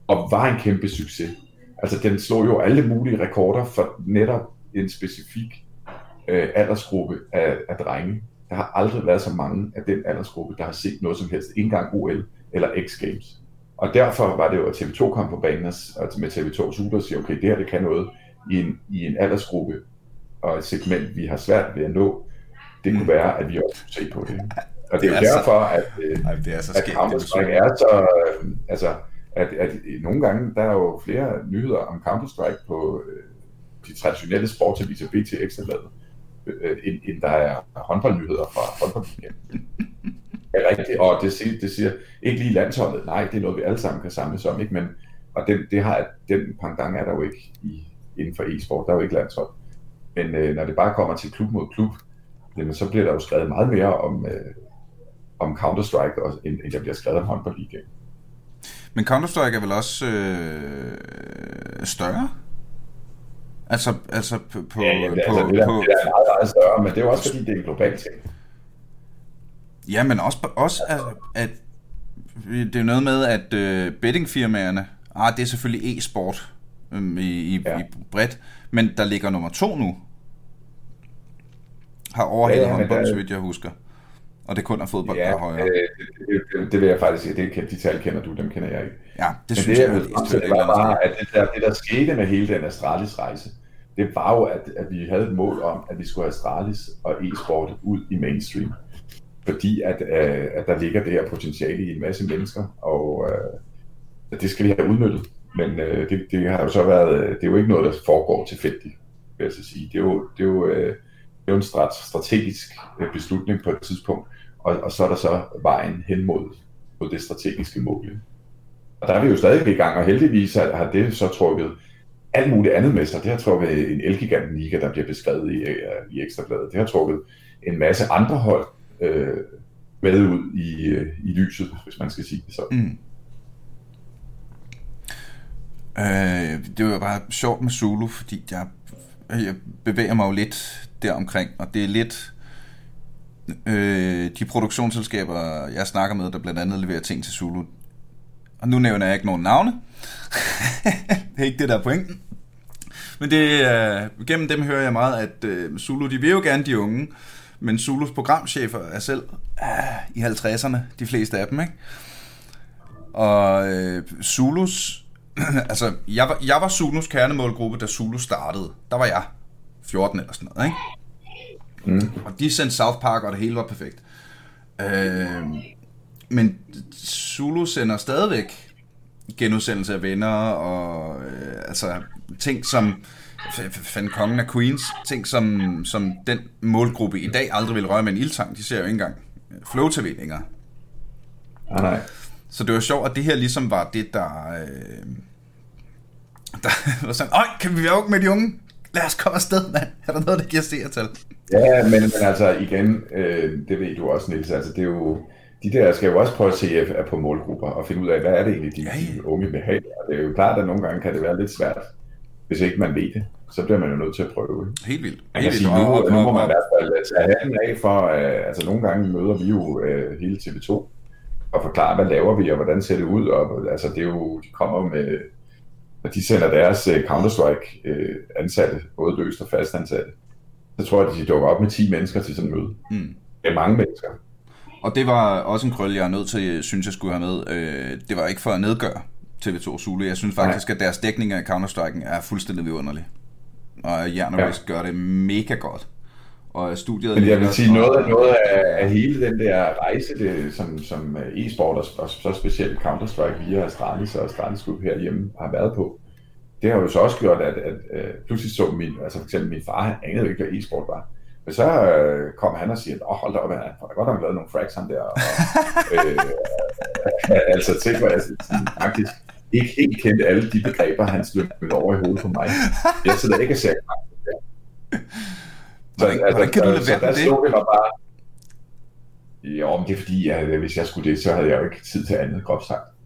Speaker 2: Og var en kæmpe succes. Altså den slog jo alle mulige rekorder for netop en specifik øh, aldersgruppe af, af drenge. Der har aldrig været så mange af den aldersgruppe, der har set noget som helst, ikke engang OL eller X Games. Og derfor var det jo, at TV2 kom på banen og med TV2 Super og siger, okay, det her det kan noget i en, i en aldersgruppe og et segment, vi har svært ved at nå. Det kunne mm. være, at vi også skulle se på det. Og det er jo derfor, at, øh, Ej, det er så at Counter-Strike er så... Øh, altså, at, at nogle gange, der er jo flere nyheder om Counter-Strike på øh, de traditionelle sportsaviser, BT Ekstrabladet, øh, end, end der er håndboldnyheder fra håndboldligaen. Det [LAUGHS] er rigtigt, og det siger, det siger ikke lige landsholdet, nej, det er noget, vi alle sammen kan samles om, ikke? men og den, det har, den pangdang er der jo ikke i, inden for e-sport, der er jo ikke landshold. Men øh, når det bare kommer til klub mod klub, jamen, så bliver der jo skrevet meget mere om, øh, om Counter-Strike, end, end der bliver skrevet om håndboldligaen.
Speaker 1: Men Counter-Strike er vel også øh, større? Altså, altså på... på
Speaker 2: ja, ja, det, altså, på, det, er, på, det er meget, meget større, men det er jo også fordi, det er en global ting.
Speaker 1: Ja, men også, også at, at det er noget med, at øh, bettingfirmaerne, ah, det er selvfølgelig e-sport øh, i, i, ja. i bredt, men der ligger nummer to nu. Har overhældet ja, ja, håndbold, så vidt jeg husker. Og det kun er fodbold, ja, der er højere. Øh,
Speaker 2: det, det, vil jeg faktisk sige. Det, de tal kender du, dem kender jeg ikke.
Speaker 1: Ja, det
Speaker 2: Men
Speaker 1: synes
Speaker 2: det,
Speaker 1: jeg,
Speaker 2: jeg, jeg det var bare, at det der, det der skete med hele den Astralis rejse, det var jo, at, at vi havde et mål om, at vi skulle have Astralis og e-sport ud i mainstream. Fordi at, øh, at der ligger det her potentiale i en masse mennesker, og øh, det skal vi have udnyttet. Men øh, det, det har jo så været, det er jo ikke noget, der foregår tilfældigt, vil jeg så sige. Det er jo, det er jo, øh, det er jo en strategisk øh, beslutning på et tidspunkt, og, og så er der så vejen hen mod, mod det strategiske mål. Og der er vi jo stadig i gang, og heldigvis har det så trukket alt muligt andet med sig. Det har trukket en Elgiganten Liga, der bliver beskrevet i, øh, i Ekstrabladet. Det har trukket en masse andre hold øh, med ud i, øh, i lyset, hvis man skal sige det sådan. Mm.
Speaker 1: Øh, det var bare sjovt med Zulu, fordi jeg, jeg bevæger mig jo lidt deromkring, og det er lidt øh, de produktionsselskaber, jeg snakker med, der blandt andet leverer ting til Zulu. Og nu nævner jeg ikke nogen navne. [LAUGHS] det er ikke det, der er pointen. Men det, øh, gennem dem hører jeg meget, at øh, Zulu, de vil jo gerne de unge, men Zulus programchefer er selv øh, i 50'erne, de fleste af dem, ikke? Og øh, Zulus, [CLEARS THROAT] altså, jeg var, jeg var Zulus kernemålgruppe, da Zulu startede. Der var jeg 14 eller sådan noget, ikke? Mm. Og de sendte South Park, og det hele var perfekt. Øh, men Zulu sender stadigvæk genudsendelse af venner, og øh, altså ting som fandt kongen af Queens, ting som, som den målgruppe i dag aldrig vil røre med en ildtang, de ser jo ikke engang flow tv længere.
Speaker 2: Ah, nej.
Speaker 1: Så det var sjovt, at det her ligesom var det, der... Øh, der [LAUGHS] var sådan, Øj, kan vi være med de unge? Lad os komme afsted, mand. Er der noget, der giver seertal?
Speaker 2: Ja, men, men altså igen, øh, det ved du også, Niels, altså det er jo, de der skal jo også prøve at se på målgrupper og finde ud af, hvad er det egentlig, de, ja, ja. de unge vil have. Og det er jo klart, at nogle gange kan det være lidt svært, hvis ikke man ved det. Så bliver man jo nødt til at prøve.
Speaker 1: Helt vildt.
Speaker 2: Man kan sige, nu, nu må man i hvert fald tage handen af for, uh, altså nogle gange møder vi jo uh, hele TV2 og forklare, hvad laver vi, og hvordan ser det ud, og altså det er jo, de kommer med og de sender deres uh, Counter-Strike uh, ansatte, både løst og fast ansatte, så tror jeg, at de dukker op med 10 mennesker til sådan en møde. Mm. Det er mange mennesker.
Speaker 1: Og det var også en krølle, jeg er nødt til, synes jeg skulle have med. Øh, det var ikke for at nedgøre TV2 Zulu. Jeg synes faktisk, Nej. at deres dækning af Counter-Strike er fuldstændig vidunderlig. Og Jan og ja. gør det mega godt. Og studiet...
Speaker 2: Men jeg vil sige, noget, af, noget af, af hele den der rejse, det, som, som e-sport og, og så specielt Counter-Strike via Astralis og Astralis Group herhjemme har været på, det har jo så også gjort, at, at, at pludselig så min, altså for eksempel min far, han anede ikke, hvad e-sport var. Men så øh, kom han og siger, åh, hold da op, han har godt nok lavet nogle fracks, ham der. Og, [LAUGHS] øh, altså ting, hvor jeg faktisk ikke helt kendte alle de begreber, han slømmede over i hovedet på mig. Jeg sidder ikke og ser
Speaker 1: så, hvordan, altså, hvordan kan du lade være
Speaker 2: med det? Vi mig bare, jo, men det er fordi, at hvis jeg skulle det, så havde jeg jo ikke tid til andet, groft sagt.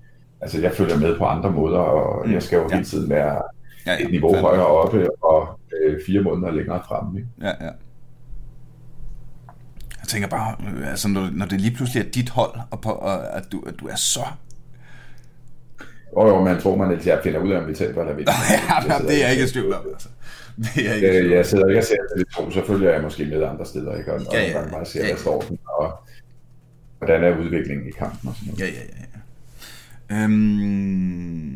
Speaker 2: Altså, jeg følger med på andre måder, og mm, jeg skal jo ja. hele tiden være ja, ja, et niveau fandme. højere oppe, og øh, fire måneder længere fremme. Ikke?
Speaker 1: Ja, ja. Jeg tænker bare, altså, når, når det lige pludselig er dit hold, og, på, og at, du, at du er så
Speaker 2: og jo, man tror, man at jeg finder ud af, om vi taber eller vinder. [LAUGHS]
Speaker 1: ja, det er jeg ikke i tvivl om. Altså.
Speaker 2: Det er ikke øh, jeg sidder ikke og ser det to, så følger jeg måske med andre steder, ikke? Og, ja, ja, og bare ser, ja, ja. hvad står den, og hvordan er udviklingen i kampen og sådan noget.
Speaker 1: Ja, ja, ja. Øhm,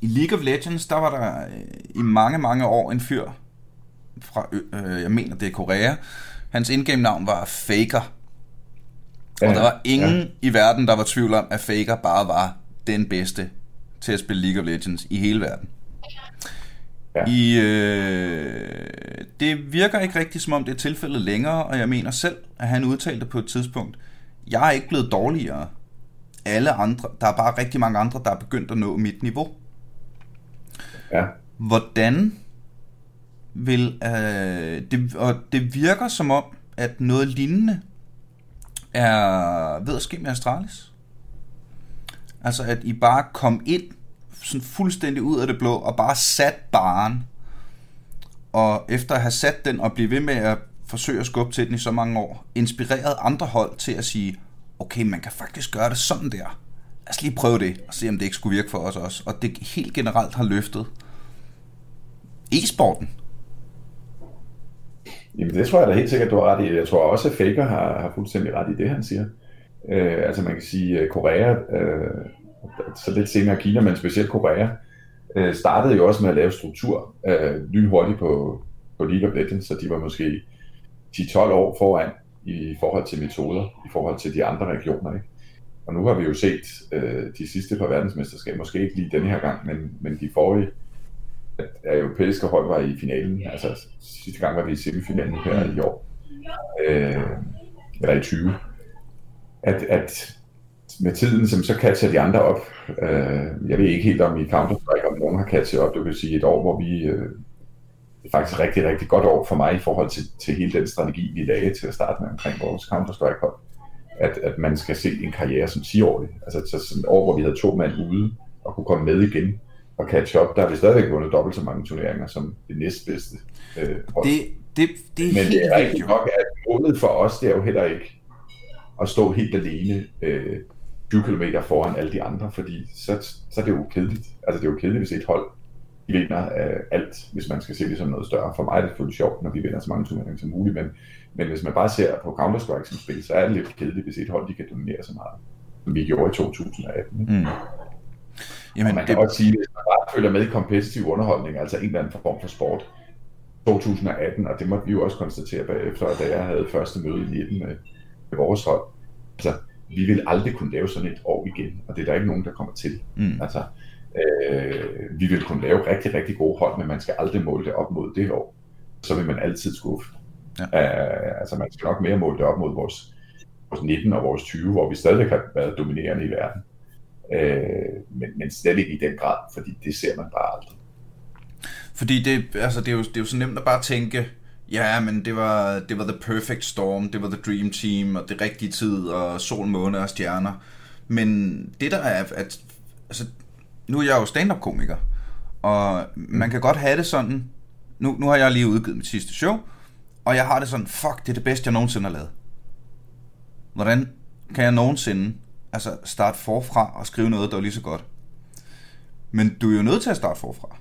Speaker 1: I League of Legends, der var der øh, i mange, mange år en fyr fra, øh, jeg mener det er Korea. Hans indgame navn var Faker. Ja, og der var ingen ja. i verden, der var tvivl om, at Faker bare var den bedste til at spille League of Legends i hele verden. Ja. I, øh, det virker ikke rigtigt, som om det er tilfældet længere, og jeg mener selv, at han udtalte på et tidspunkt, jeg er ikke blevet dårligere. Alle andre, der er bare rigtig mange andre, der er begyndt at nå mit niveau.
Speaker 2: Ja.
Speaker 1: Hvordan vil, øh, det, og det virker som om, at noget lignende er ved at ske med Astralis. Altså at I bare kom ind sådan fuldstændig ud af det blå og bare sat baren. Og efter at have sat den og blive ved med at forsøge at skubbe til den i så mange år, inspireret andre hold til at sige, okay, man kan faktisk gøre det sådan der. Lad os lige prøve det, og se om det ikke skulle virke for os også. Og det helt generelt har løftet e-sporten.
Speaker 2: Jamen det tror jeg da helt sikkert, du har ret i. Jeg tror også, at Faker har, har fuldstændig ret i det, han siger. Øh, altså man kan sige, at Korea, øh, så lidt senere Kina, men specielt Korea, øh, startede jo også med at lave struktur øh, lynhurtigt på, på League of Legends, så de var måske 10-12 år foran i forhold til metoder, i forhold til de andre regioner. Ikke? Og nu har vi jo set øh, de sidste par verdensmesterskaber, måske ikke lige denne her gang, men, men de forrige, at, europæiske hold var i finalen. Altså sidste gang var vi i semifinalen her i år. Øh, eller i 20 at, at med tiden, som så catcher de andre op. Øh, jeg ved ikke helt om i Counter-Strike, om nogen har catchet op. Det vil sige et år, hvor vi... Øh, faktisk rigtig, rigtig godt år for mig i forhold til, til hele den strategi, vi lagde til at starte med omkring vores Counter-Strike-hold. At, at man skal se en karriere som 10-årig. Altså så sådan et år, hvor vi havde to mand ude og kunne komme med igen og catch up. Der har vi stadigvæk vundet dobbelt så mange turneringer som det næstbedste øh, hold.
Speaker 1: Det, det, det er
Speaker 2: Men
Speaker 1: helt
Speaker 2: det er rigtig nok, at målet for os, det er jo heller ikke at stå helt alene øh, 20 km foran alle de andre, fordi så, så er det jo kedeligt. Altså det er jo kedeligt, hvis et hold vinder af alt, hvis man skal se det som noget større. For mig er det selvfølgelig sjovt, når vi vinder så mange turneringer som muligt, men, men hvis man bare ser på Counter-Strike som spil, så er det lidt kedeligt, hvis et hold de kan dominere så meget, som vi gjorde i 2018. Mm. Jamen, og man kan det... også sige, at hvis man bare følger med i kompetitiv underholdning, altså en eller anden form for sport, 2018, og det måtte vi jo også konstatere bagefter, da jeg havde første møde i 19 med, med vores hold. Altså, vi vil aldrig kunne lave sådan et år igen, og det er der ikke nogen, der kommer til. Mm. Altså, øh, vi vil kunne lave rigtig, rigtig gode hold, men man skal aldrig måle det op mod det år. Så vil man altid skuffe. Ja. Uh, altså, man skal nok mere måle det op mod vores, vores 19 og vores 20, hvor vi stadig har været dominerende i verden. Uh, men, men slet ikke i den grad, fordi det ser man bare aldrig.
Speaker 1: Fordi det, altså, det, er jo, det er jo så nemt at bare tænke, Ja, men det var, det var the perfect storm, det var the dream team, og det rigtige tid, og sol, måne og stjerner. Men det der er, at altså, nu er jeg jo stand-up-komiker, og man kan godt have det sådan, nu, nu har jeg lige udgivet mit sidste show, og jeg har det sådan, fuck, det er det bedste, jeg nogensinde har lavet. Hvordan kan jeg nogensinde altså starte forfra og skrive noget, der er lige så godt? Men du er jo nødt til at starte forfra.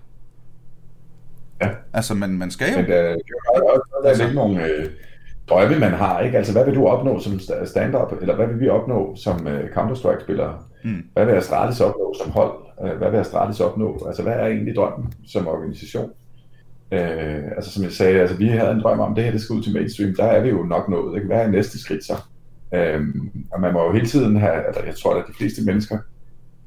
Speaker 2: Ja.
Speaker 1: Altså, man, man skal jo...
Speaker 2: Men øh, det er også der er nogle øh, drømme, man har, ikke? Altså, hvad vil du opnå som sta- stand-up, eller hvad vil vi opnå som øh, Counter-Strike-spillere?
Speaker 1: Mm.
Speaker 2: Hvad vil Astralis opnå som hold? Øh, Hvad vil Astralis opnå? Altså, hvad er egentlig drømmen som organisation? Øh, altså, som jeg sagde, altså, vi havde en drøm om, det her det skal ud til mainstream. Der er vi jo nok nået. Ikke? Hvad er næste skridt så? Øh, og man må jo hele tiden have, altså, jeg tror, at de fleste mennesker,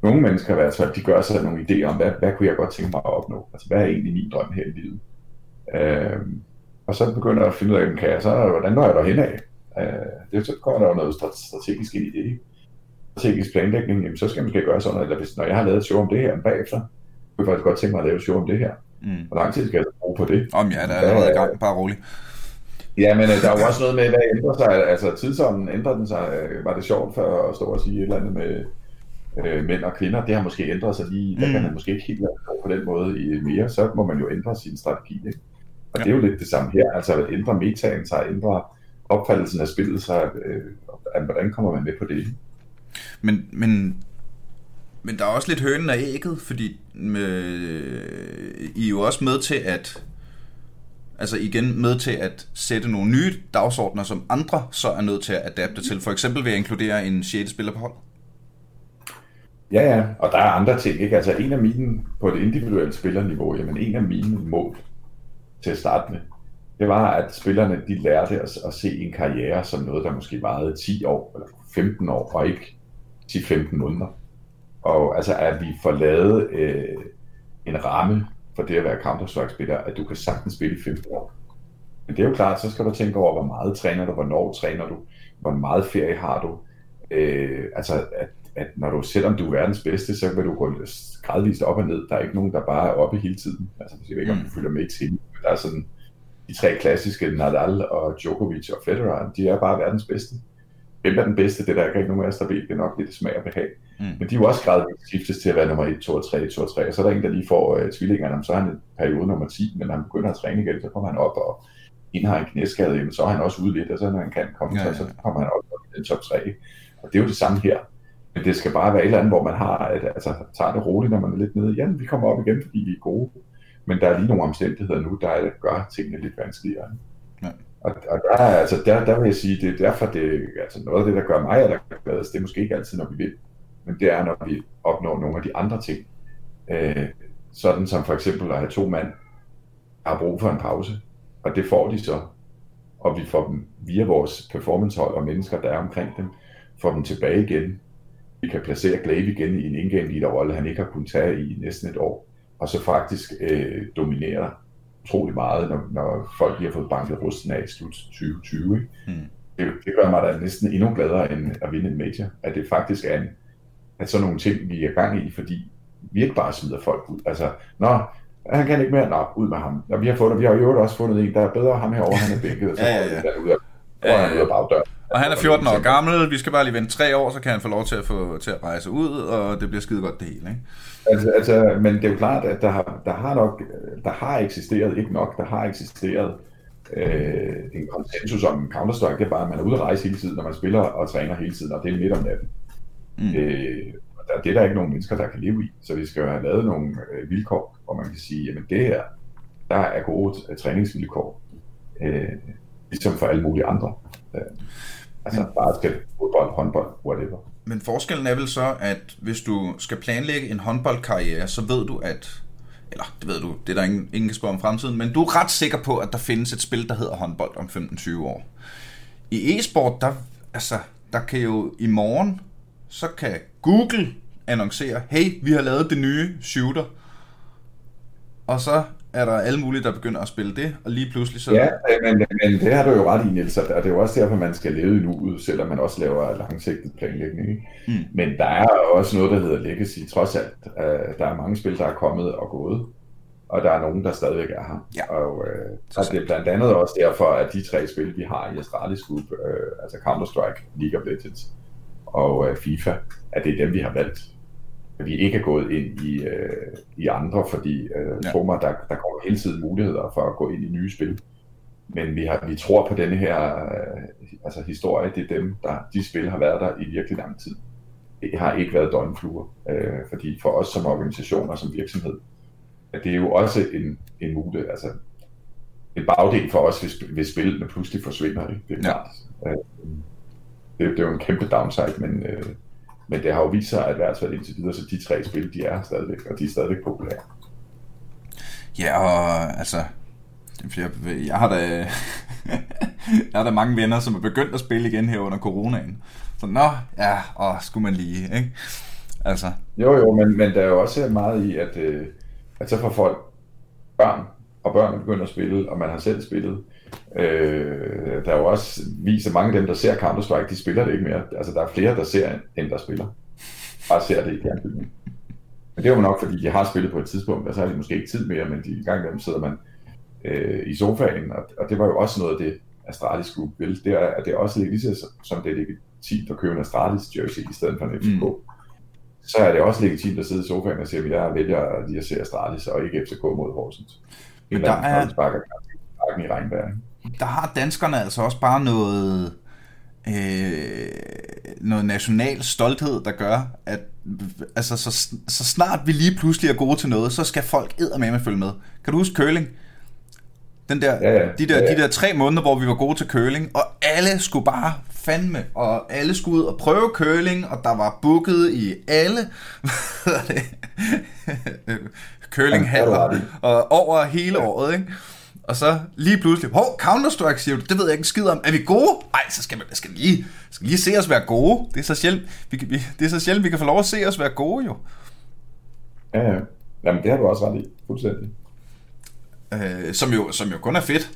Speaker 2: nogle mennesker i hvert fald, de gør sig nogle idéer om, hvad, hvad kunne jeg godt tænke mig at opnå? Altså, hvad er egentlig min drøm her i livet? Øh, og så begynder jeg at finde ud af, kan jeg så, hvordan når jeg derhen af? Øh, det, så kommer der jo noget strate- strategisk ind i det. ikke? Strategisk planlægning, jamen, så skal jeg måske gøre sådan, eller hvis, når jeg har lavet et show om det her bagefter, kunne jeg faktisk godt tænke mig at lave et show om det her.
Speaker 1: Mm.
Speaker 2: Hvor lang tid skal jeg bruge på det?
Speaker 1: Om ja, der er allerede i gang. Bare rolig.
Speaker 2: Ja, men øh, der er jo også noget med, hvad ændrer sig. Altså tidsånden ændrer den sig. Øh, Var det sjovt for at stå og sige et eller andet med øh, mænd og kvinder? Det har måske ændret sig lige. Der
Speaker 1: Mm.
Speaker 2: kan man måske ikke helt være på den måde i mere. Så må man jo ændre sin strategi. Ikke? Og
Speaker 1: Ja.
Speaker 2: det er jo lidt det samme her. Altså at ændre metaen sig, ændre opfattelsen af spillet sig. Øh, og hvordan kommer man med på det?
Speaker 1: Men, men, men der er også lidt hønen af ægget, fordi med, I er jo også med til at altså igen med til at sætte nogle nye dagsordner, som andre så er nødt til at adapte til. For eksempel ved at inkludere en 6. spiller på hold.
Speaker 2: Ja, ja, og der er andre ting, ikke? Altså en af mine, på et individuelt spillerniveau, jamen en af mine mål til at starte med, det var, at spillerne, de lærte at, at se en karriere som noget, der måske varede 10 år, eller 15 år, og ikke 10-15 måneder. Og altså, at vi får lavet øh, en ramme for det at være Counter-Strike-spiller, at du kan sagtens spille i 15 år. Men det er jo klart, så skal du tænke over, hvor meget træner du, hvornår træner du, hvor meget ferie har du. Øh, altså, at at når du, selvom du er verdens bedste, så vil du gå gradvist op og ned. Der er ikke nogen, der bare er oppe hele tiden. Altså, jeg ved ikke, om du følger med til. Der er sådan, de tre klassiske, Nadal og Djokovic og Federer, de er bare verdens bedste. Hvem er den bedste? Det er der ikke nogen af os, der ved. Det er nok lidt smag og behag.
Speaker 1: Mm.
Speaker 2: Men de er jo også gradvist skiftes til at være nummer 1, 2 og 3, 2 og 3. Og så er der en, der lige får uh, tvillingerne, så er han i periode nummer 10, men når han begynder at træne igen, så kommer han op og inden har en knæskade, jamen, så er han også ude lidt, og så når han kan komme,
Speaker 1: ja.
Speaker 2: ja. så kommer han op i den top 3. Og det er jo det samme her. Men det skal bare være et eller andet, hvor man har, at, altså, tager det roligt, når man er lidt nede. Jamen, vi kommer op igen, fordi vi er gode. Men der er lige nogle omstændigheder nu, der gør tingene lidt vanskeligere.
Speaker 1: Ja.
Speaker 2: Og, og der, er- altså, der, der vil jeg sige, det er derfor, det, altså noget af det, der gør mig allergladest, det er måske ikke altid, når vi vil, men det er, når vi opnår nogle af de andre ting. Øh, sådan som for eksempel at have to mand, der har brug for en pause, og det får de så. Og vi får dem via vores performancehold og mennesker, der er omkring dem, får dem tilbage igen. Vi kan placere Glaive igen i en in-game leader-rolle, han ikke har kunnet tage i næsten et år, og så faktisk øh, dominere utrolig meget, når, når folk lige har fået banket rusten af i slut 2020. Ikke?
Speaker 1: Mm.
Speaker 2: Det, det gør mig da næsten endnu gladere end at vinde en major, at det faktisk er en, at sådan nogle ting, vi er gang i, fordi vi ikke bare smider folk ud. Altså, nå, han kan ikke mere, nå, ud med ham. Og vi har fundet, vi har jo også fundet en, der er bedre ham herovre, han er bænket, så [LAUGHS]
Speaker 1: Ja, ja, ja.
Speaker 2: ud af,
Speaker 1: Ja,
Speaker 2: ja, ud af bagdøren.
Speaker 1: Og han er 14 år gammel, vi skal bare lige vente tre år, så kan han få lov til at, få, til at rejse ud, og det bliver skide godt det hele, ikke?
Speaker 2: Altså, altså, men det er jo klart, at der har, der har nok, der har eksisteret, ikke nok, der har eksisteret øh, en konsensus om Counter-Strike, det er bare, at man er ude at rejse hele tiden, når man spiller og træner hele tiden, og det er midt om natten.
Speaker 1: Mm.
Speaker 2: Øh, og der, det er der ikke nogen mennesker, der kan leve i, så vi skal jo have lavet nogle øh, vilkår, hvor man kan sige, jamen det her, der er gode øh, træningsvilkår, øh, ligesom for alle mulige andre. Øh, altså basket, fodbold, håndbold, whatever.
Speaker 1: Men forskellen er vel så, at hvis du skal planlægge en håndboldkarriere, så ved du, at... Eller, det ved du, det er der ingen, ingen kan spørge om fremtiden, men du er ret sikker på, at der findes et spil, der hedder håndbold om 15-20 år. I e-sport, der, altså, der kan jo i morgen, så kan Google annoncere, hey, vi har lavet det nye shooter. Og så er der alle mulige, der begynder at spille det, og lige pludselig så...
Speaker 2: Ja, men, men det har du jo ret i, Niels, og det er jo også derfor, man skal leve i nuet, selvom man også laver langsigtet planlægning. Ikke?
Speaker 1: Mm.
Speaker 2: Men der er også noget, der hedder legacy, trods alt. Uh, der er mange spil, der er kommet og gået, og der er nogen, der stadigvæk er her.
Speaker 1: Ja.
Speaker 2: Og, uh, og det er blandt andet også derfor, at de tre spil, vi har i Astralis Group, uh, altså Counter-Strike, League of Legends og uh, FIFA, at det er dem, vi har valgt. At vi ikke er gået ind i, øh, i andre, fordi øh,
Speaker 1: Ja.
Speaker 2: tror mig, der, der kommer hele tiden muligheder for at gå ind i nye spil. Men vi, har, vi tror på denne her øh, altså historie, det er dem, der, de spil har været der i virkelig lang tid. har ikke været døgnfluer. Øh, fordi for os som organisation og som virksomhed, at det er jo også en, en mulighed, altså en bagdel for os, hvis, hvis spillene pludselig forsvinder. Ikke? Det er klart. Ja. Øh, det, det er jo en kæmpe downside, men, øh, men det har jo vist sig, at i hvert fald indtil videre, så de tre spil, de er stadigvæk, og de er stadigvæk populære.
Speaker 1: Ja, og altså, jeg, jeg har da, [LAUGHS] jeg har da mange venner, som er begyndt at spille igen her under coronaen. Så nå, ja, og skulle man lige, ikke? Altså.
Speaker 2: Jo, jo, men, men der er jo også meget i, at, øh, at så får folk børn, og børn begynder at spille, og man har selv spillet. Øh, der er jo også viser mange af dem, der ser Counter-Strike, de spiller det ikke mere. Altså, der er flere, der ser, end der spiller. Bare ser det i fjernsynet. Men det er jo nok, fordi de har spillet på et tidspunkt, og så har de måske ikke tid mere, men de, i gang dem sidder man øh, i sofaen, og, og det var jo også noget af det, Astralis Group vil. Det er, at det er også lige så, som det er legitimt at købe en Astralis jersey i stedet for en FCK. Mm. Så er det også legitimt at sidde i sofaen og sige, at jeg vælger lige at se Astralis og ikke FCK mod Horsens.
Speaker 1: Men der er...
Speaker 2: Sparker i regnvejr.
Speaker 1: Der har danskerne altså også bare noget øh, noget national stolthed, der gør, at altså, så, så snart vi lige pludselig er gode til noget, så skal folk med følge med. Kan du huske curling? Den der, ja, ja. De, der, ja, ja. de der tre måneder, hvor vi var gode til curling, og alle skulle bare fandme, og alle skulle ud og prøve curling, og der var booket i alle [LAUGHS] curlinghaller, og over hele året, ikke? Og så lige pludselig, hov, Counter-Strike siger du, det ved jeg ikke en skid om. Er vi gode? Nej, så skal man skal lige, skal lige se os være gode. Det er så sjældent, vi, vi, det er så sjældent, vi kan få lov at se os være gode jo.
Speaker 2: Ja, ja. Jamen, det har du også ret i, fuldstændig.
Speaker 1: Øh, som, jo, som jo kun er fedt.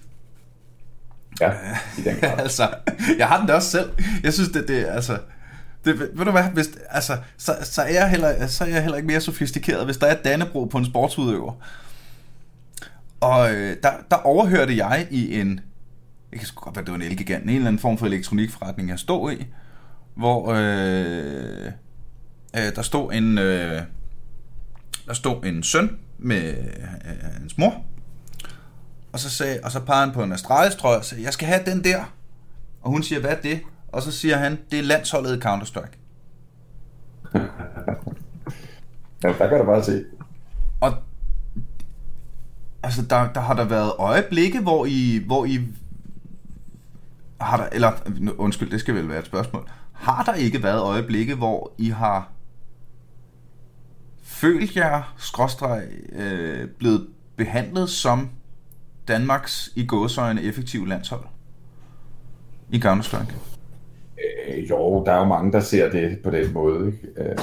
Speaker 2: Ja, i den [LAUGHS] grad.
Speaker 1: altså, jeg har den da også selv. Jeg synes, det, det altså... Det, ved du hvad, hvis, altså, så, så, er jeg heller, så er jeg heller ikke mere sofistikeret, hvis der er Dannebro på en sportsudøver. Og øh, der, der overhørte jeg i en, jeg kan sgu godt være, det var en elgigant, en eller anden form for elektronikforretning, jeg stod i, hvor øh, øh, der stod en, øh, der stod en søn med øh, hans mor, og så, sagde, og så pegede han på en Astralis trøje og sagde, jeg skal have den der. Og hun siger, hvad er det? Og så siger han, det er landsholdet i Counter-Strike. [LAUGHS]
Speaker 2: ja, der kan du bare se.
Speaker 1: Og altså, der, der har der været øjeblikke, hvor I, hvor I har der, eller undskyld, det skal vel være et spørgsmål. Har der ikke været øjeblikke, hvor I har følt jer, skråstreg, øh, blevet behandlet som Danmarks i gåsøjne effektive landshold i Counter-Strike?
Speaker 2: Øh, jo, der er jo mange, der ser det på den måde. Ikke? Øh,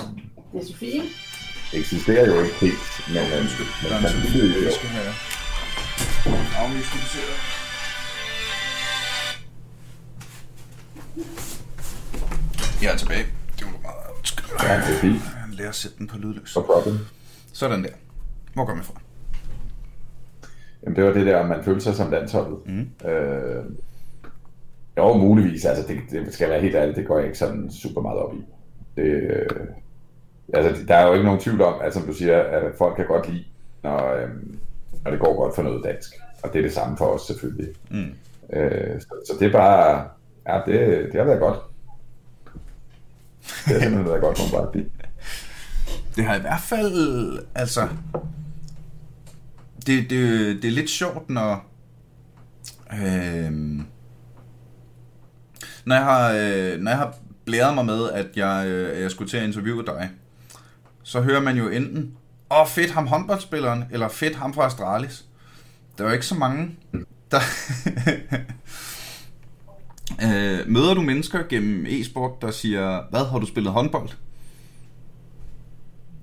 Speaker 2: det
Speaker 3: er Sofie.
Speaker 2: Det eksisterer jo ikke helt, men, øh, men man vil jo.
Speaker 1: skal have afmystificeret. Jeg er tilbage. Det var meget
Speaker 2: Ja, det er fint.
Speaker 1: Lad os sætte den på lydløs.
Speaker 2: No problem.
Speaker 1: Sådan der. Hvor går vi fra?
Speaker 2: Jamen det var det der, man følte sig som landsholdet. Mm. Øh, jo, muligvis. Altså, det, det skal være helt ærligt, det går jeg ikke sådan super meget op i. Det, øh, altså, der er jo ikke nogen tvivl om, at som du siger, at folk kan godt lide, når, øh, når det går godt for noget dansk. Og det er det samme for os selvfølgelig. Mm. Øh, så, så det er bare, ja, det, det har været godt. Det har simpelthen været godt, må bare blive.
Speaker 1: Det har i hvert fald, altså, det, det, det er lidt sjovt, når... Øh, når jeg har, øh, når jeg har blæret mig med, at jeg, øh, jeg skulle til at interviewe dig, så hører man jo enten, åh oh, fedt ham håndboldspilleren, eller fedt ham fra Astralis. Der er jo ikke så mange, der... [LAUGHS] øh, møder du mennesker gennem e-sport, der siger, hvad, har du spillet håndbold?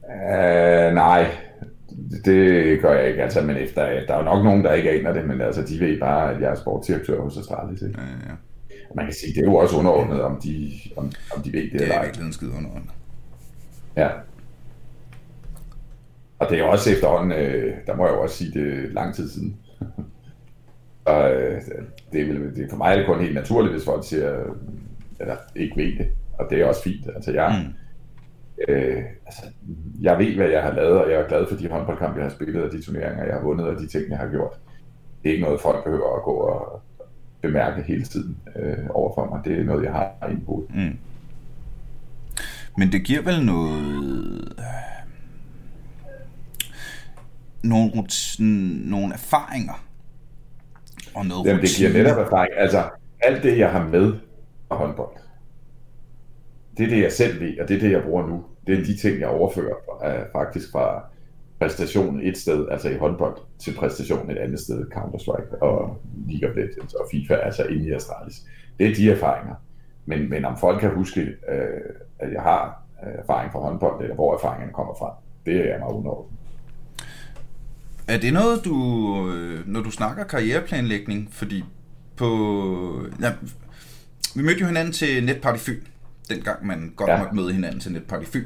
Speaker 2: Uh, nej, det gør jeg ikke, altså, men efter, der er jo nok nogen, der ikke aner det, men altså, de ved bare, at jeg er sportsdirektør hos Astralis. Ikke? Ja, ja. Man kan sige, det er jo også underordnet, om de, om, om de ved det,
Speaker 1: det eller ej. Det er virkelig skide underordnet.
Speaker 2: Ja. Og det er også efterhånden, øh, der må jeg jo også sige, det er lang tid siden. [LAUGHS] og øh, det, er, det, for mig er det kun helt naturligt, hvis folk siger, eller ikke ved det. Og det er også fint. Altså jeg, mm øh, altså, jeg ved, hvad jeg har lavet, og jeg er glad for de håndboldkampe, jeg har spillet, og de turneringer, jeg har vundet, og de ting, jeg har gjort. Det er ikke noget, folk behøver at gå og bemærke hele tiden øh, overfor mig. Det er noget, jeg har i hovedet. Mm.
Speaker 1: Men det giver vel noget... Øh, nogle, nogle erfaringer og noget
Speaker 2: Jamen, det giver netop erfaring. Altså, alt det, jeg har med af håndbold, det er det, jeg selv ved, og det er det, jeg bruger nu. Det er de ting, jeg overfører uh, faktisk fra præstation et sted, altså i håndbold, til præstation et andet sted, Counter-Strike og League of Legends og FIFA, altså inde i Astralis. Det er de erfaringer. Men, men om folk kan huske, øh, at jeg har erfaring fra håndbold, eller hvor erfaringerne kommer fra, det er jeg meget underordnet.
Speaker 1: Er det noget, du, øh, når du snakker karriereplanlægning, fordi på... Ja, vi mødte jo hinanden til Netparty Fyn, dengang man godt ja. måtte møde hinanden til Netparty Fyn.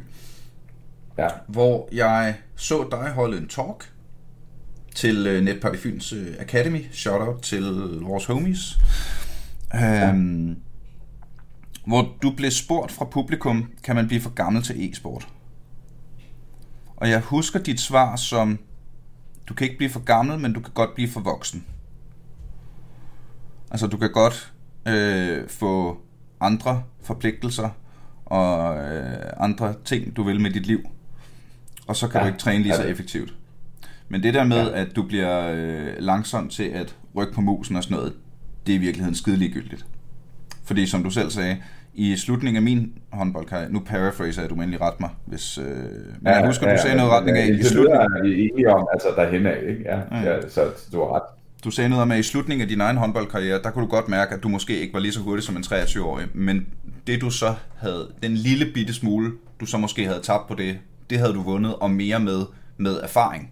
Speaker 1: Ja. Hvor jeg så dig holde en talk til øh, Netparty Fyns Academy. Shout out til vores homies. Ja. Øhm, hvor du blev spurgt fra publikum, kan man blive for gammel til e-sport? Og jeg husker dit svar som, du kan ikke blive for gammel, men du kan godt blive for voksen. Altså du kan godt øh, få andre forpligtelser og øh, andre ting, du vil med dit liv. Og så kan ja, du ikke træne lige så effektivt. Men det der med, ja. at du bliver øh, langsom til at rykke på musen og sådan noget, det er i virkeligheden skide ligegyldigt. Fordi som du selv sagde, i slutningen af min håndboldkarriere, nu paraphraser jeg, du endelig ret mig, hvis, øh, men ja, jeg husker, ja, du sagde ja, noget retning af,
Speaker 2: i slutningen... er enige om, altså derhen af, ikke? Ja, ja. ja, så du har ret.
Speaker 1: Du sagde noget om, at i slutningen af din egen håndboldkarriere, der kunne du godt mærke, at du måske ikke var lige så hurtig som en 23-årig, men det du så havde, den lille bitte smule, du så måske havde tabt på det, det havde du vundet, og mere med, med erfaring.